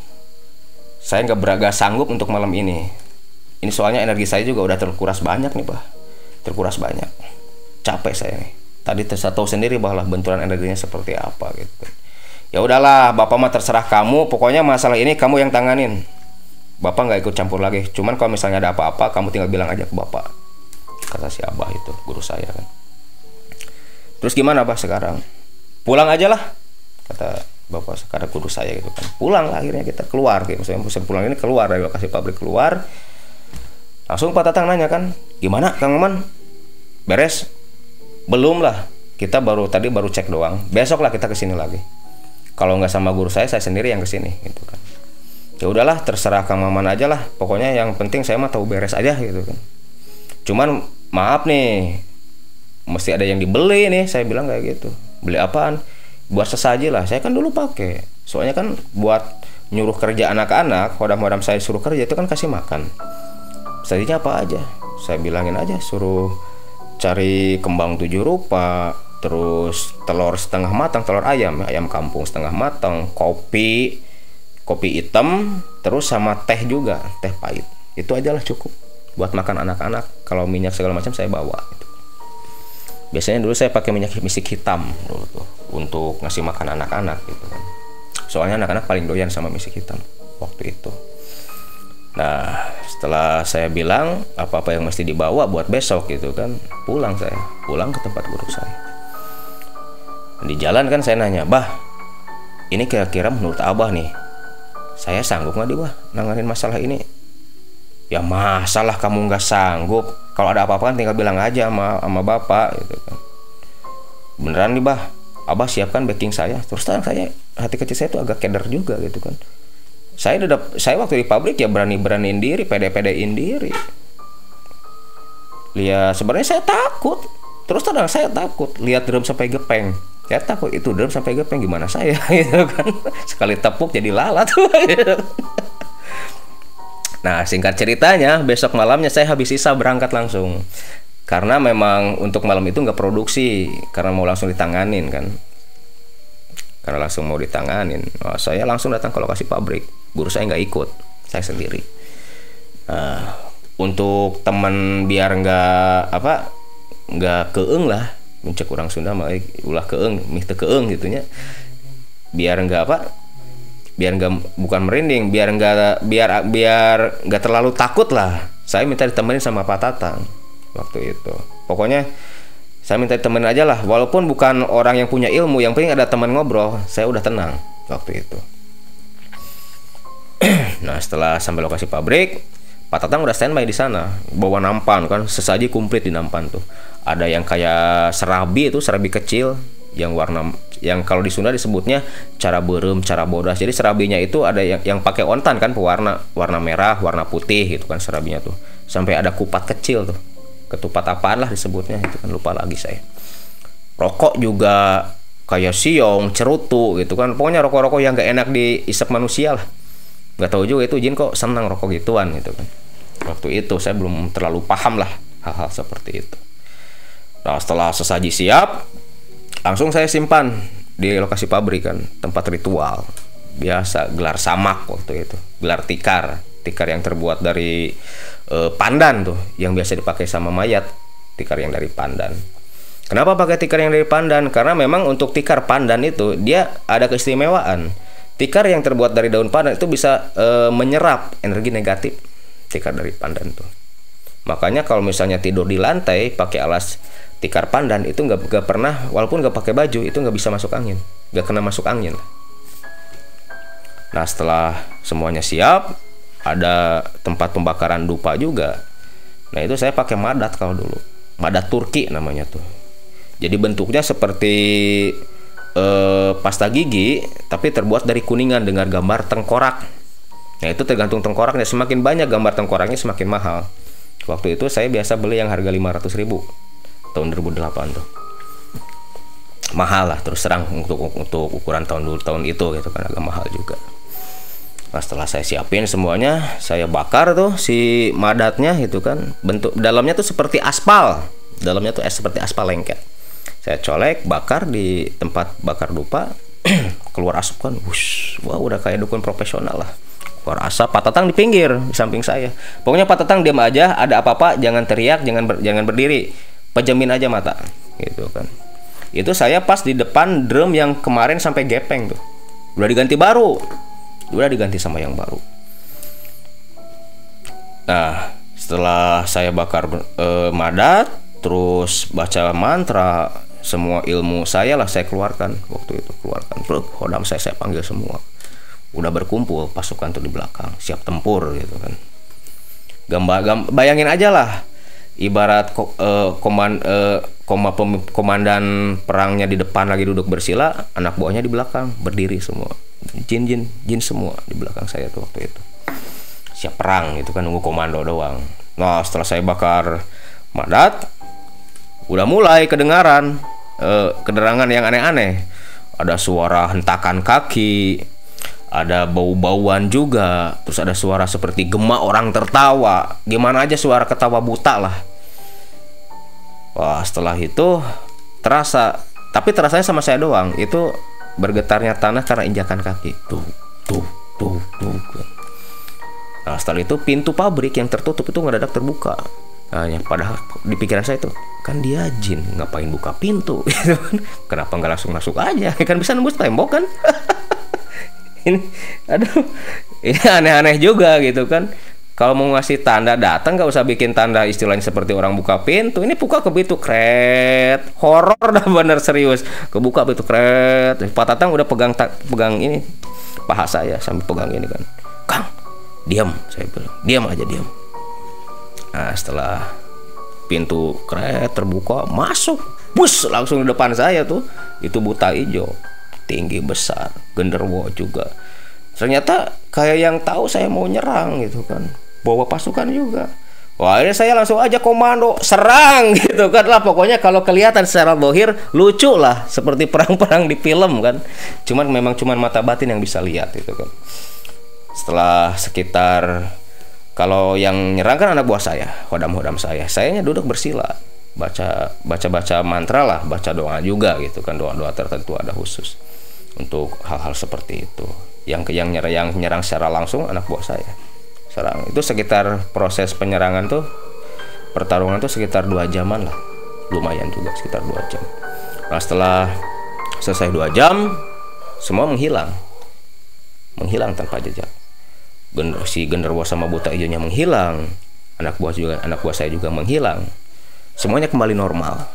Saya nggak beraga sanggup untuk malam ini. Ini soalnya energi saya juga udah terkuras banyak nih bah. Terkuras banyak. Capek saya nih. Tadi saya tahu sendiri bahwa benturan energinya seperti apa gitu. Ya udahlah bapak mah terserah kamu. Pokoknya masalah ini kamu yang tanganin. Bapak nggak ikut campur lagi. Cuman kalau misalnya ada apa-apa kamu tinggal bilang aja ke bapak kata si abah itu guru saya kan. Terus gimana abah sekarang? Pulang aja lah kata bapak sekarang guru saya gitu kan. Pulang lah akhirnya kita keluar gitu maksudnya musim pulang ini keluar dari lokasi pabrik keluar. Langsung Pak Tatang nanya kan gimana Kang Maman beres? Belum lah kita baru tadi baru cek doang. Besok lah kita ke sini lagi. Kalau nggak sama guru saya saya sendiri yang ke sini gitu kan. Ya udahlah terserah kang maman aja lah. Pokoknya yang penting saya mah tahu beres aja gitu kan. Cuman maaf nih mesti ada yang dibeli nih. Saya bilang kayak gitu. Beli apaan? Buat sesaji lah. Saya kan dulu pakai. Soalnya kan buat nyuruh kerja anak-anak hodam-hodam saya suruh kerja itu kan kasih makan. Sajinya apa aja? Saya bilangin aja suruh cari kembang tujuh rupa terus telur setengah matang telur ayam ayam kampung setengah matang kopi kopi hitam terus sama teh juga teh pahit. Itu aja lah cukup buat makan anak-anak kalau minyak segala macam saya bawa gitu. biasanya dulu saya pakai minyak misik hitam dulu tuh untuk ngasih makan anak-anak gitu kan soalnya anak-anak paling doyan sama misik hitam waktu itu Nah, setelah saya bilang apa-apa yang mesti dibawa buat besok gitu kan, pulang saya, pulang ke tempat guru saya. Di jalan kan saya nanya, bah, ini kira-kira menurut abah nih, saya sanggup nggak di bah nanganin masalah ini? Ya masalah kamu nggak sanggup. Kalau ada apa-apa kan tinggal bilang aja sama sama bapak gitu kan. Beneran nih bah, abah siapkan backing saya. Terus terang saya hati kecil saya tuh agak keder juga gitu kan. Saya udah saya waktu di pabrik ya berani beraniin diri pede pedein diri. Lihat sebenarnya saya takut. Terus terang saya takut lihat drum sampai gepeng. Saya takut itu drum sampai gepeng gimana saya gitu kan. Sekali tepuk jadi lalat nah singkat ceritanya besok malamnya saya habis sisa berangkat langsung. Karena memang untuk malam itu nggak produksi karena mau langsung ditanganin kan. Karena langsung mau ditanganin. Nah, saya langsung datang ke lokasi pabrik. Guru saya nggak ikut saya sendiri. Nah, untuk teman biar nggak apa nggak keeng lah. Mencek orang Sunda mah eh, ulah keeng mih keeng gitunya. Biar enggak apa biar enggak bukan merinding biar enggak biar biar enggak terlalu takut lah. Saya minta ditemenin sama Pak Tatang waktu itu. Pokoknya saya minta ditemenin aja lah. Walaupun bukan orang yang punya ilmu yang penting ada teman ngobrol saya udah tenang waktu itu. Nah setelah sampai lokasi pabrik Pak Tatang udah standby di sana. Bawa nampan kan sesaji komplit di nampan tuh. Ada yang kayak serabi itu serabi kecil yang warna yang kalau di Sunda disebutnya cara berem cara bodas. Jadi serabinya itu ada yang yang pakai ontan kan pewarna warna merah warna putih gitu kan serabinya tuh. Sampai ada kupat kecil tuh. Ketupat apaan lah disebutnya itu kan lupa lagi saya. Rokok juga kayak siong cerutu gitu kan. Pokoknya rokok-rokok yang gak enak diisap manusia lah. Nggak tahu juga itu jin kok senang rokok gituan gitu kan. Waktu itu saya belum terlalu paham lah hal-hal seperti itu. Nah setelah sesaji siap langsung saya simpan di lokasi pabrik kan tempat ritual. Biasa gelar samak waktu itu. Gelar tikar. Tikar yang terbuat dari eh, pandan tuh yang biasa dipakai sama mayat. Tikar yang dari pandan. Kenapa pakai tikar yang dari pandan? Karena memang untuk tikar pandan itu dia ada keistimewaan. Tikar yang terbuat dari daun pandan itu bisa eh, menyerap energi negatif tikar dari pandan tuh. Makanya kalau misalnya tidur di lantai pakai alas tikar pandan itu nggak nggak pernah walaupun nggak pakai baju itu nggak bisa masuk angin. Nggak kena masuk angin. Nah setelah semuanya siap ada tempat pembakaran dupa juga. Nah itu saya pakai madat kalau dulu. Madat Turki namanya tuh. Jadi bentuknya seperti eh, pasta gigi tapi terbuat dari kuningan dengan gambar tengkorak. Nah itu tergantung tengkoraknya. Semakin banyak gambar tengkoraknya semakin mahal. Waktu itu saya biasa beli yang harga 500 ribu tahun 2008 tuh. Mahal lah terus serang untuk untuk ukuran tahun dulu tahun itu gitu kan agak mahal juga. Nah setelah saya siapin semuanya saya bakar tuh si madatnya gitu kan. Bentuk dalamnya tuh seperti aspal. Dalamnya tuh es seperti aspal lengket. Saya colek bakar di tempat bakar dupa keluar asap kan wush wah udah kayak dukun profesional lah. Keluar asap Pak Tatang di pinggir di samping saya. Pokoknya Pak Tatang diam aja ada apa-apa jangan teriak jangan ber, jangan berdiri pejamin aja mata gitu kan. Itu saya pas di depan drum yang kemarin sampai gepeng tuh. Udah diganti baru. Udah diganti sama yang baru. Nah setelah saya bakar eh, madat terus baca mantra semua ilmu saya lah saya keluarkan. Waktu itu keluarkan Bro, hodam saya saya panggil semua. Udah berkumpul pasukan tuh di belakang siap tempur gitu kan. Gambar gam, bayangin aja lah ibarat uh, koman uh, koma pem, komandan perangnya di depan lagi duduk bersila anak buahnya di belakang berdiri semua. Jin jin jin semua di belakang saya tuh waktu itu. Siap perang itu kan nunggu komando doang. Nah setelah saya bakar madat udah mulai kedengaran uh, kederangan yang aneh-aneh. Ada suara hentakan kaki ada bau-bauan juga terus ada suara seperti gemak orang tertawa. Gimana aja suara ketawa buta lah. Wah setelah itu terasa tapi terasanya sama saya doang. Itu bergetarnya tanah karena injakan kaki. Tuh tuh tuh tuh. Nah setelah itu pintu pabrik yang tertutup itu ngedadak terbuka. Nah yang padahal di pikiran saya itu kan dia jin ngapain buka pintu? Kenapa nggak langsung masuk aja? Kan bisa nembus tembok kan ini aduh. Ini aneh-aneh juga gitu kan. Kalau mau ngasih tanda datang nggak usah bikin tanda istilahnya seperti orang buka pintu. Ini buka ke pintu kret. Horor dah bener serius. Kebuka pintu kret. Pak Tatang udah pegang pegang ini paha saya sambil pegang ini kan. Kang diam saya bilang. Diam aja diam nah setelah pintu kret terbuka masuk. Bus langsung di depan saya tuh. Itu buta hijau tinggi besar genderwo juga. Ternyata kayak yang tahu saya mau nyerang gitu kan. Bawa pasukan juga. Wah ini saya langsung aja komando serang gitu kan. Lah pokoknya kalau kelihatan secara bohir lucu lah. Seperti perang-perang di film kan. Cuman memang cuman mata batin yang bisa lihat itu kan. Setelah sekitar kalau yang nyerang kan anak buah saya hodam-hodam saya. Sayanya duduk bersila. Baca baca baca mantra lah baca doa juga gitu kan. Doa doa tertentu ada khusus untuk hal-hal seperti itu. Yang yang nyerang yang nyerang secara langsung anak buah saya. Serang itu sekitar proses penyerangan tuh pertarungan tuh sekitar dua jaman lah. Lumayan juga sekitar dua jam. Nah setelah selesai dua jam semua menghilang. Menghilang tanpa jejak. Gender, si genderwo sama buta hijaunya menghilang. Anak buah juga anak buah saya juga menghilang. Semuanya kembali normal.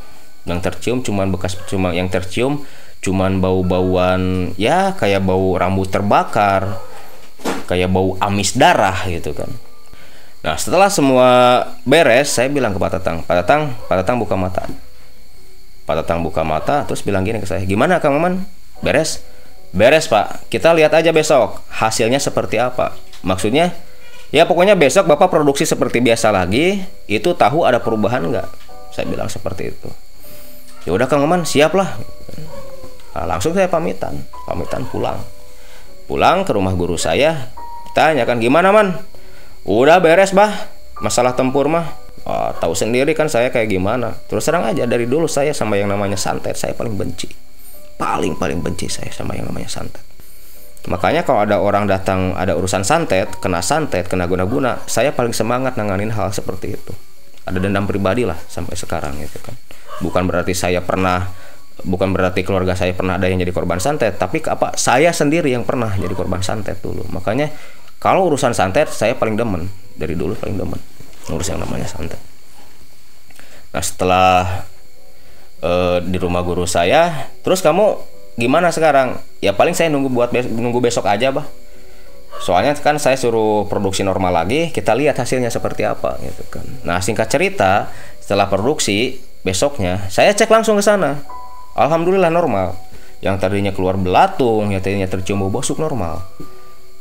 Yang tercium cuman bekas cuma yang tercium cuman bau-bauan ya kayak bau rambut terbakar kayak bau amis darah gitu kan. Nah setelah semua beres saya bilang ke Pak Tatang Pak Tatang Pak Tatang buka mata. Pak Tatang buka mata terus bilang gini ke saya gimana Kang Maman? Beres? Beres Pak. Kita lihat aja besok hasilnya seperti apa. Maksudnya ya pokoknya besok Bapak produksi seperti biasa lagi itu tahu ada perubahan nggak? Saya bilang seperti itu. Ya udah Kang Maman siap lah langsung saya pamitan pamitan pulang. Pulang ke rumah guru saya tanyakan gimana man? Udah beres bah? Masalah tempur mah? Oh, tahu sendiri kan saya kayak gimana. Terus terang aja dari dulu saya sama yang namanya santet saya paling benci. Paling paling benci saya sama yang namanya santet. Makanya kalau ada orang datang ada urusan santet kena santet kena guna-guna saya paling semangat nanganin hal seperti itu. Ada dendam pribadi lah sampai sekarang gitu kan. Bukan berarti saya pernah bukan berarti keluarga saya pernah ada yang jadi korban santet tapi apa saya sendiri yang pernah jadi korban santet dulu makanya kalau urusan santet saya paling demen dari dulu paling demen ngurus yang namanya santet. Nah setelah uh, di rumah guru saya, terus kamu gimana sekarang? Ya paling saya nunggu buat bes nunggu besok aja bah. Soalnya kan saya suruh produksi normal lagi, kita lihat hasilnya seperti apa gitu kan. Nah singkat cerita, setelah produksi besoknya saya cek langsung ke sana. Alhamdulillah normal. Yang tadinya keluar belatung, yang tadinya tercium bau busuk normal.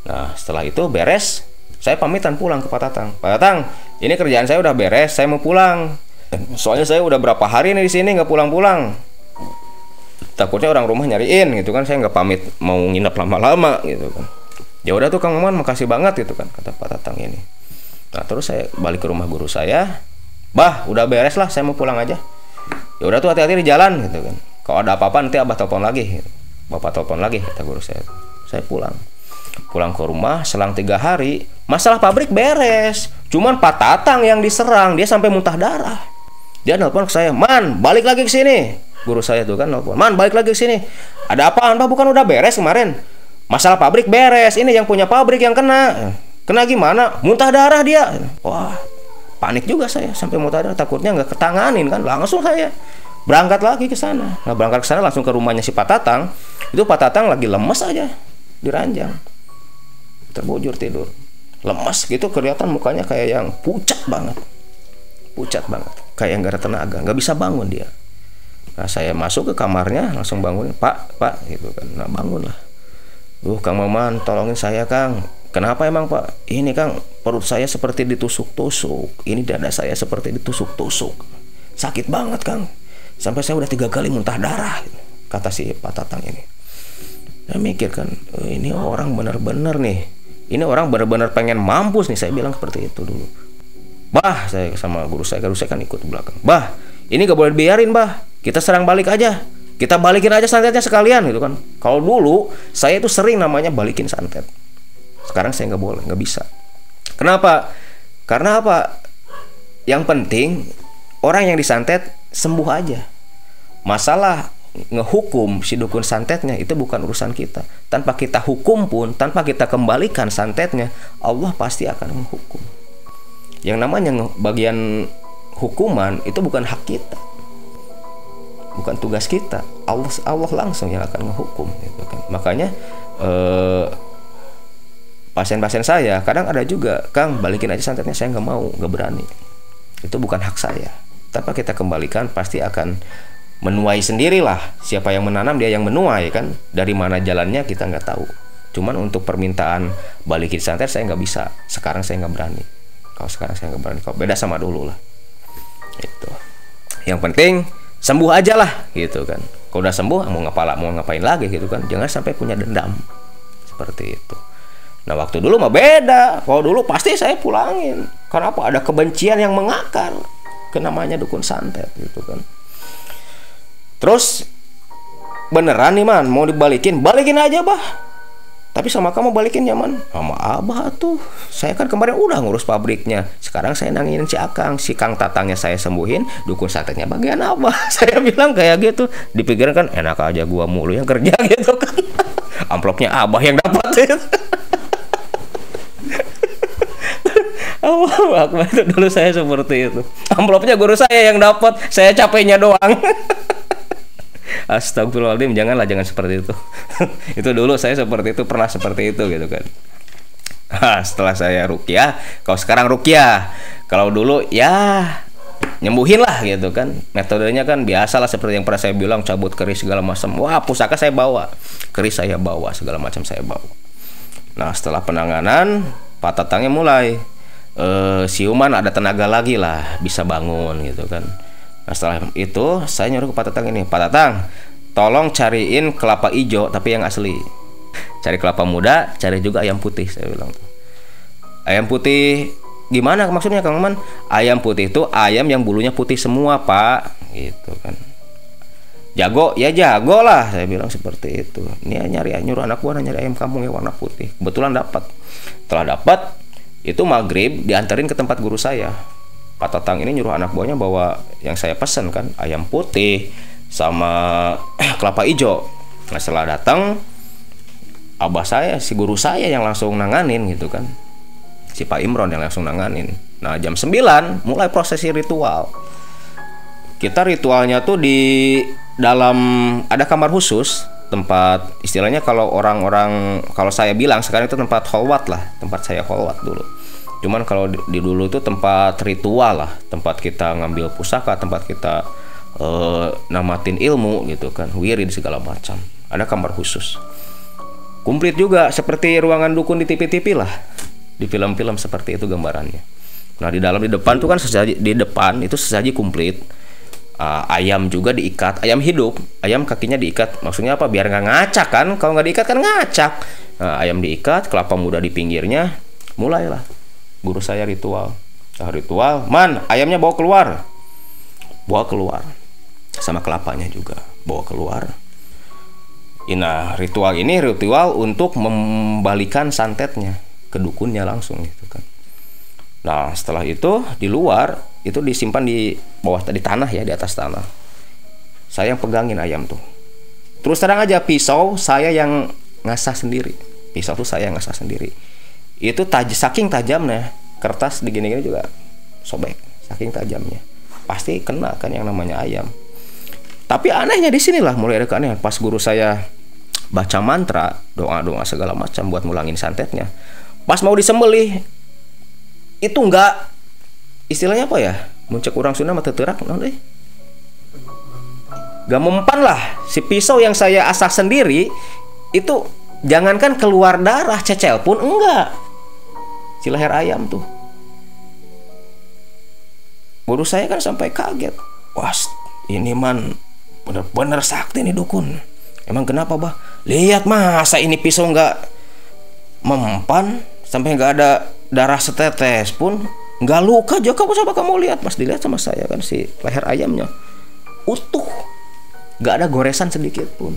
Nah, setelah itu beres, saya pamitan pulang ke Pak Tatang. Pak Tatang, ini kerjaan saya udah beres, saya mau pulang. Soalnya saya udah berapa hari nih di sini nggak pulang-pulang. Takutnya orang rumah nyariin gitu kan, saya nggak pamit mau nginep lama-lama gitu kan. Ya udah tuh Kang Maman, makasih banget gitu kan kata Pak Tatang ini. Nah terus saya balik ke rumah guru saya, bah udah beres lah, saya mau pulang aja. Ya udah tuh hati-hati di jalan gitu kan. Kalau ada apa-apa nanti abah telepon lagi. Bapak telepon lagi kata guru saya. Saya pulang. Pulang ke rumah selang tiga hari masalah pabrik beres. Cuman Pak Tatang yang diserang dia sampai muntah darah. Dia nelpon ke saya man balik lagi ke sini. Guru saya tuh kan nelpon man balik lagi ke sini. Ada apaan pak? Bukan udah beres kemarin. Masalah pabrik beres ini yang punya pabrik yang kena. Kena gimana? Muntah darah dia. Wah panik juga saya sampai muntah darah. Takutnya nggak ketanganin kan langsung saya berangkat lagi ke sana. Nah berangkat ke sana langsung ke rumahnya si Pak Tatang. Itu Pak Tatang lagi lemes aja di ranjang terbujur tidur. Lemas gitu kelihatan mukanya kayak yang pucat banget. Pucat banget. Kayak yang gak ada tenaga nggak bisa bangun dia. Nah saya masuk ke kamarnya langsung bangun pak pak gitu kan. Nah bangun lah. Duh Kang Maman tolongin saya Kang. Kenapa emang Pak? Ini Kang perut saya seperti ditusuk-tusuk. Ini dada saya seperti ditusuk-tusuk. Sakit banget Kang Sampai saya udah tiga kali muntah darah Kata si Pak Tatang ini. Saya mikir kan oh, Ini orang bener-bener nih. Ini orang benar-benar pengen mampus nih. Saya bilang seperti itu dulu. Bah saya sama guru saya guru saya kan ikut belakang. Bah ini gak boleh biarin bah. Kita serang balik aja. Kita balikin aja santetnya sekalian gitu kan. Kalau dulu saya itu sering namanya balikin santet. Sekarang saya nggak boleh nggak bisa. Kenapa? Karena apa? Yang penting orang yang disantet sembuh aja masalah ngehukum si dukun santetnya itu bukan urusan kita. Tanpa kita hukum pun, tanpa kita kembalikan santetnya, Allah pasti akan menghukum. Yang namanya bagian hukuman itu bukan hak kita. Bukan tugas kita. Allah Allah langsung yang akan menghukum gitu kan. Makanya eh, pasien-pasien saya kadang ada juga, Kang, balikin aja santetnya saya nggak mau, nggak berani. Itu bukan hak saya. Tanpa kita kembalikan pasti akan menuai sendirilah. Siapa yang menanam dia yang menuai kan? Dari mana jalannya kita nggak tahu. Cuman untuk permintaan balikin santet saya nggak bisa. Sekarang saya nggak berani. Kalau sekarang saya nggak berani kalau beda sama dulu lah. Itu yang penting sembuh aja lah gitu kan. Kalau udah sembuh mau ngapala mau ngapain lagi gitu kan. Jangan sampai punya dendam. Seperti itu. Nah waktu dulu mah beda. Kalau dulu pasti saya pulangin. Karena apa? Ada kebencian yang mengakar namanya dukun santet gitu kan. Terus beneran nih man mau dibalikin, balikin aja bah. tapi sama kamu balikin nyaman sama abah tuh. Saya kan kemarin udah ngurus pabriknya. Sekarang saya nanginin si akang. Si kang tatangnya saya sembuhin dukun santetnya bagian abah. Saya bilang kayak gitu. Dipikirin kan enak aja gua mulu yang kerja gitu kan. Amplopnya abah yang dapat Oh, Akbar itu dulu saya seperti itu. Amplopnya guru saya yang dapat, saya capeknya doang. Astagfirullahaladzim, janganlah jangan seperti itu. itu dulu saya seperti itu, pernah seperti itu gitu kan. Nah, setelah saya rukyah, kalau sekarang rukyah. Kalau dulu ya nyembuhin lah gitu kan. Metodenya kan biasa lah seperti yang pernah saya bilang cabut keris segala macam. Wah, pusaka saya bawa, keris saya bawa, segala macam saya bawa. Nah, setelah penanganan, Pak Tatangnya mulai uh, siuman ada tenaga lagi lah bisa bangun gitu kan. Nah setelah itu saya nyuruh ke Pak Tatang ini Pak Tatang tolong cariin kelapa hijau tapi yang asli. Cari kelapa muda cari juga ayam putih saya bilang ayam putih gimana maksudnya Kang Man ayam putih itu ayam yang bulunya putih semua Pak gitu kan. Jago ya jago lah saya bilang seperti itu. Ini nyari nyuruh anak buah nyari ayam kampung yang warna putih. Kebetulan dapat. Setelah dapat itu maghrib diantarin ke tempat guru saya. Pak Tatang ini nyuruh anak buahnya bawa yang saya pesan kan ayam putih sama kelapa hijau. Nah setelah datang abah saya si guru saya yang langsung nanganin gitu kan. Si Pak Imron yang langsung nanganin. Nah jam 9 mulai prosesi ritual. Kita ritualnya tuh di dalam ada kamar khusus tempat istilahnya kalau orang-orang kalau saya bilang sekarang itu tempat holwat lah tempat saya holwat dulu. Cuman kalau di, di dulu itu tempat ritual lah tempat kita ngambil pusaka tempat kita uh, namatin ilmu gitu kan wirid segala macam. Ada kamar khusus. Komplit juga seperti ruangan dukun di TV-TV lah. Di film-film seperti itu gambarannya. Nah di dalam di depan tuh kan sesaji di depan itu sesaji komplit uh, ayam juga diikat ayam hidup ayam kakinya diikat. Maksudnya apa? Biar nggak ngacak kan? Kalau nggak diikat kan ngacak. Nah, ayam diikat kelapa muda di pinggirnya mulailah. Guru saya ritual. Nah, ritual man ayamnya bawa keluar. Bawa keluar. Sama kelapanya juga bawa keluar. Nah, ritual ini ritual untuk membalikan santetnya ke dukunnya langsung gitu kan. Nah, setelah itu di luar itu disimpan di bawah di tanah ya di atas tanah. Saya yang pegangin ayam tuh. Terus terang aja pisau saya yang ngasah sendiri. Pisau tuh saya yang ngasah sendiri. Itu taj saking tajamnya kertas digini-gini juga sobek saking tajamnya. Pasti kena kan yang namanya ayam. Tapi anehnya di sinilah mulai ada keanehan. Pas guru saya baca mantra doa-doa segala macam buat ngulangin santetnya pas mau disembelih itu enggak istilahnya apa ya? Muncak orang Sunda mata terak non deh gak mempan lah. Si pisau yang saya asah sendiri itu jangankan keluar darah cecel pun enggak. Si leher ayam tuh. Guru saya kan sampai kaget. Wah ini man bener-bener sakti nih dukun. Emang kenapa bah? Lihat masa ini pisau nggak mempan sampai nggak ada darah setetes pun nggak luka juga kamu coba kamu lihat. Pas dilihat sama saya kan si leher ayamnya. Utuh. Nggak ada goresan sedikit pun.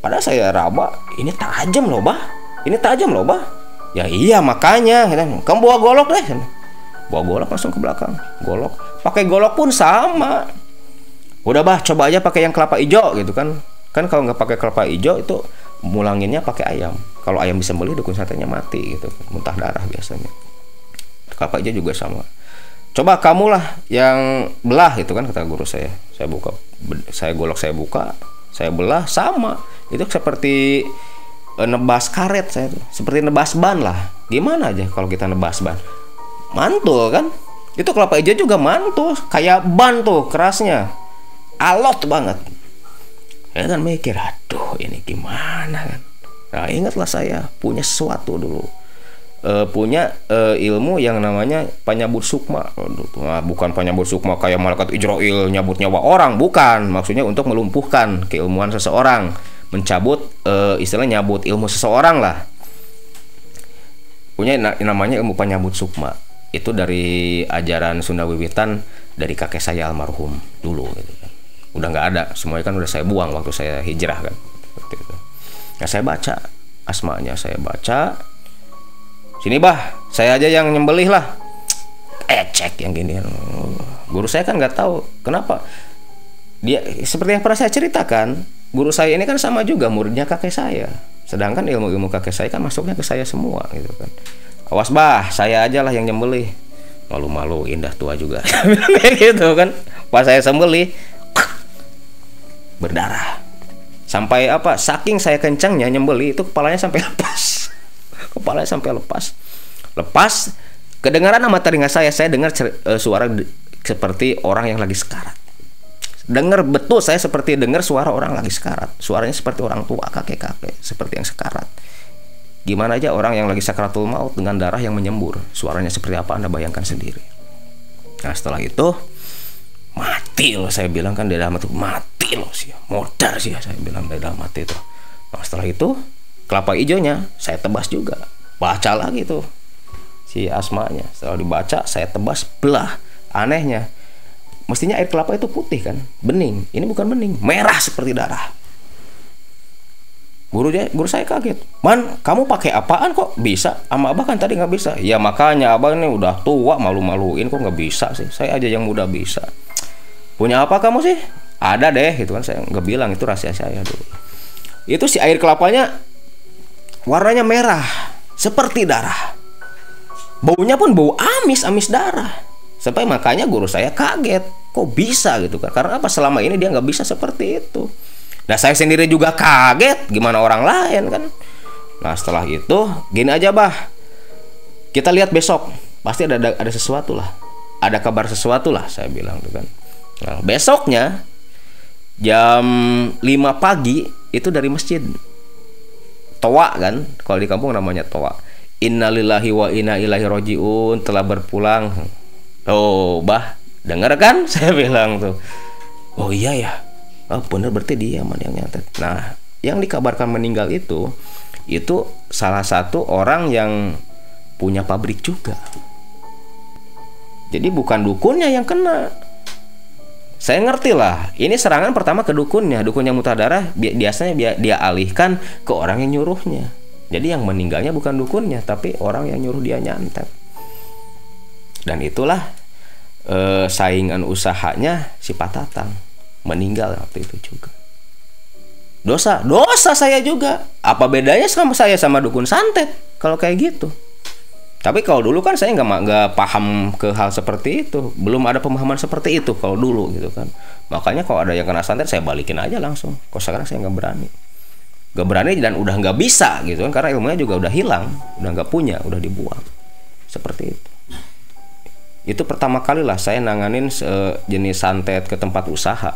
Padahal saya raba ini tajam loh bah. Ini tajam loh bah. Ya iya makanya. Kamu bawa golok deh. Bawa golok langsung ke belakang. Golok. Pakai golok pun sama. Udah bah coba aja pakai yang kelapa hijau gitu kan. Kan kalau nggak pakai kelapa hijau itu mulanginnya pakai ayam. Kalau ayam bisa beli dukun satenya mati gitu. Muntah darah biasanya hijau juga sama. Coba kamulah yang belah itu kan kata guru saya. Saya buka saya golok saya buka saya belah sama. Itu seperti e, nebas karet saya tuh. Seperti nebas ban lah. Gimana aja kalau kita nebas ban? Mantul kan? Itu kelapa hijau juga mantul. Kayak ban tuh kerasnya. Alot banget. Ya kan mikir aduh ini gimana kan? Nah ingatlah saya punya sesuatu dulu uh, punya uh, ilmu yang namanya penyabut sukma. Nah, bukan penyabut sukma kayak malaikat Ijrail nyabut nyawa orang, bukan. Maksudnya untuk melumpuhkan keilmuan seseorang, mencabut uh, istilah nyabut ilmu seseorang lah. Punya namanya ilmu penyabut sukma. Itu dari ajaran Sunda Wiwitan dari kakek saya almarhum dulu gitu kan. Udah nggak ada, semuanya kan udah saya buang waktu saya hijrah kan. Nah, saya baca asmanya saya baca sini bah. Saya aja yang nyembelih lah. Eh cek yang gini. Guru saya kan nggak tahu. Kenapa? Dia seperti yang pernah saya ceritakan guru saya ini kan sama juga muridnya kakek saya. Sedangkan ilmu-ilmu kakek saya kan masuknya ke saya semua gitu kan. Awas bah. Saya aja lah yang nyembelih. Malu-malu indah tua juga. Gitu kan. Pas saya sembelih berdarah. Sampai apa saking saya kencangnya nyembeli itu kepalanya sampai lepas kepalanya sampai lepas. Lepas kedengaran sama telinga saya saya dengar uh, suara seperti orang yang lagi sekarat. Dengar betul saya seperti dengar suara orang lagi sekarat. Suaranya seperti orang tua kakek kakek seperti yang sekarat. Gimana aja orang yang lagi sakaratul maut dengan darah yang menyembur suaranya seperti apa anda bayangkan sendiri. Nah setelah itu mati loh saya bilang kan di dalam itu mati loh sih modar sih saya bilang di dalam mati itu. Nah setelah itu kelapa hijaunya saya tebas juga. Baca lagi tuh si asmanya. Setelah dibaca saya tebas belah anehnya. Mestinya air kelapa itu putih kan? Bening. Ini bukan bening merah seperti darah. Guru dia guru saya kaget. Man kamu pakai apaan kok? Bisa. Ama abah kan tadi nggak bisa. Ya makanya abah ini udah tua malu-maluin kok nggak bisa sih. Saya aja yang muda bisa. Punya apa kamu sih? Ada deh gitu kan. Saya nggak bilang itu rahasia saya dulu. Itu si air kelapanya warnanya merah seperti darah. Baunya pun bau amis amis darah. Sampai makanya guru saya kaget kok bisa gitu kan? Karena apa? Selama ini dia nggak bisa seperti itu. Nah saya sendiri juga kaget gimana orang lain kan? Nah setelah itu gini aja bah. Kita lihat besok. Pasti ada ada, ada sesuatu lah. Ada kabar sesuatu lah saya bilang tuh kan. Nah, besoknya jam 5 pagi itu dari masjid. Toa kan, kalau di kampung namanya toa. Innalillahi wa inna ilahi rojiun telah berpulang. Oh, bah, dengar kan? Saya bilang tuh. Oh iya ya. Oh, bener berarti dia man yang nyantet. Nah, yang dikabarkan meninggal itu itu salah satu orang yang punya pabrik juga. Jadi bukan dukunnya yang kena, saya ngerti lah. Ini serangan pertama ke dukunnya. Dukunnya mutadarah bi biasanya bi dia alihkan ke orang yang nyuruhnya. Jadi yang meninggalnya bukan dukunnya tapi orang yang nyuruh dia nyantet. Dan itulah e, saingan usahanya si Patatang meninggal waktu itu juga. Dosa dosa saya juga. Apa bedanya sama saya sama dukun santet kalau kayak gitu tapi kalau dulu kan saya nggak nggak paham ke hal seperti itu, belum ada pemahaman seperti itu kalau dulu gitu kan. Makanya kalau ada yang kena santet saya balikin aja langsung. Kok sekarang saya nggak berani, nggak berani dan udah nggak bisa gitu kan karena ilmunya juga udah hilang, udah nggak punya, udah dibuang. Seperti itu. Itu pertama kali lah saya nanganin jenis santet ke tempat usaha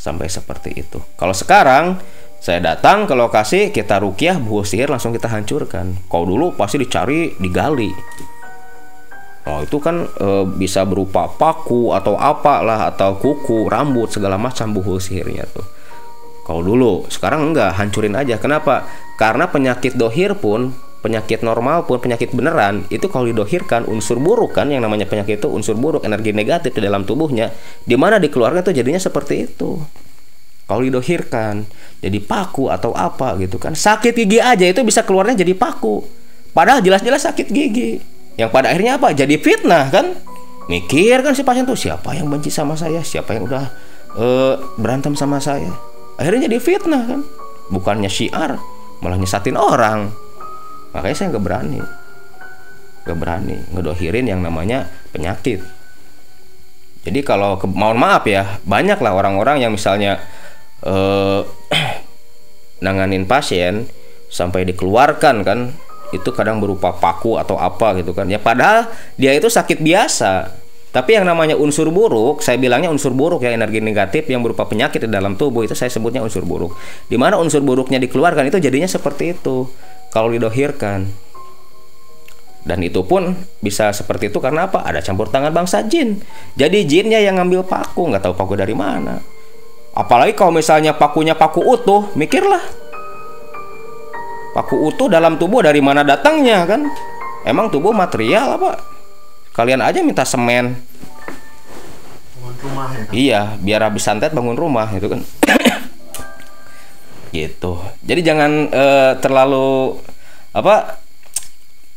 sampai seperti itu. Kalau sekarang saya datang ke lokasi, kita rukiah, buah sihir langsung kita hancurkan. Kalau dulu pasti dicari, digali. Oh itu kan e, bisa berupa paku atau apalah atau kuku, rambut segala macam buah sihirnya tuh. Kalau dulu, sekarang enggak, hancurin aja. Kenapa? Karena penyakit dohir pun, penyakit normal pun, penyakit beneran, itu kalau didohirkan unsur buruk kan, yang namanya penyakit itu unsur buruk, energi negatif di dalam tubuhnya, di mana dikeluarkan itu jadinya seperti itu kalau didohirkan jadi paku atau apa gitu kan. Sakit gigi aja itu bisa keluarnya jadi paku. Padahal jelas-jelas sakit gigi. Yang pada akhirnya apa? Jadi fitnah kan? Mikir kan si pasien tuh siapa yang benci sama saya? Siapa yang udah uh, berantem sama saya? Akhirnya jadi fitnah kan? Bukannya syiar malah nyesatin orang. Makanya saya nggak berani. Nggak berani ngedohirin yang namanya penyakit. Jadi kalau mohon maaf ya banyak lah orang-orang yang misalnya eh, nanganin pasien sampai dikeluarkan kan itu kadang berupa paku atau apa gitu kan. Ya padahal dia itu sakit biasa. Tapi yang namanya unsur buruk saya bilangnya unsur buruk ya energi negatif yang berupa penyakit di dalam tubuh itu saya sebutnya unsur buruk. Di mana unsur buruknya dikeluarkan itu jadinya seperti itu kalau didohirkan. Dan itu pun bisa seperti itu karena apa? Ada campur tangan bangsa jin. Jadi jinnya yang ngambil paku nggak tahu paku dari mana Apalagi kalau misalnya pakunya paku utuh, mikirlah. Paku utuh dalam tubuh dari mana datangnya kan? Emang tubuh material apa? Kalian aja minta semen. Bangun rumah ya kan? Iya, biar habis santet bangun rumah itu kan. gitu jadi jangan eh, terlalu apa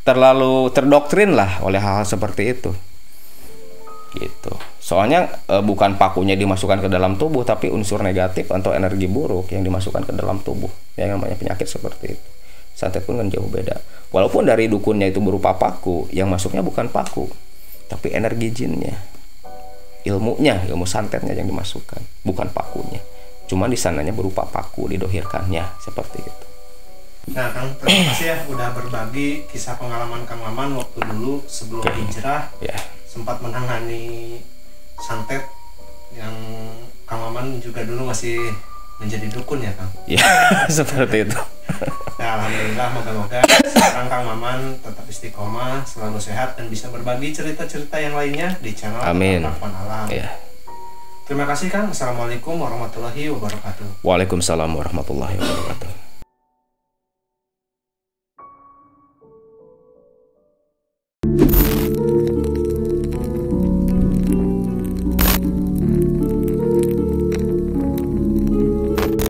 terlalu terdoktrin lah oleh hal-hal seperti itu gitu. Soalnya eh, bukan pakunya dimasukkan ke dalam tubuh tapi unsur negatif atau energi buruk yang dimasukkan ke dalam tubuh. Yang namanya penyakit seperti itu. Santet pun kan jauh beda. Walaupun dari dukunnya itu berupa paku yang masuknya bukan paku tapi energi jinnya. Ilmunya ilmu santetnya yang dimasukkan bukan pakunya. Cuma di sananya berupa paku didohirkannya seperti itu. Nah, Kang, terima kasih ya udah berbagi kisah pengalaman Kang Maman waktu dulu sebelum Oke. hijrah. Ya sempat menangani santet yang Kang Maman juga dulu masih menjadi dukun ya, Kang. ya seperti itu Nah, alhamdulillah moga-moga sekarang Kang Maman tetap istiqomah, selalu sehat dan bisa berbagi cerita-cerita yang lainnya di channel Amin. Alam. ya Terima kasih Kang. Assalamualaikum warahmatullahi wabarakatuh. Waalaikumsalam warahmatullahi wabarakatuh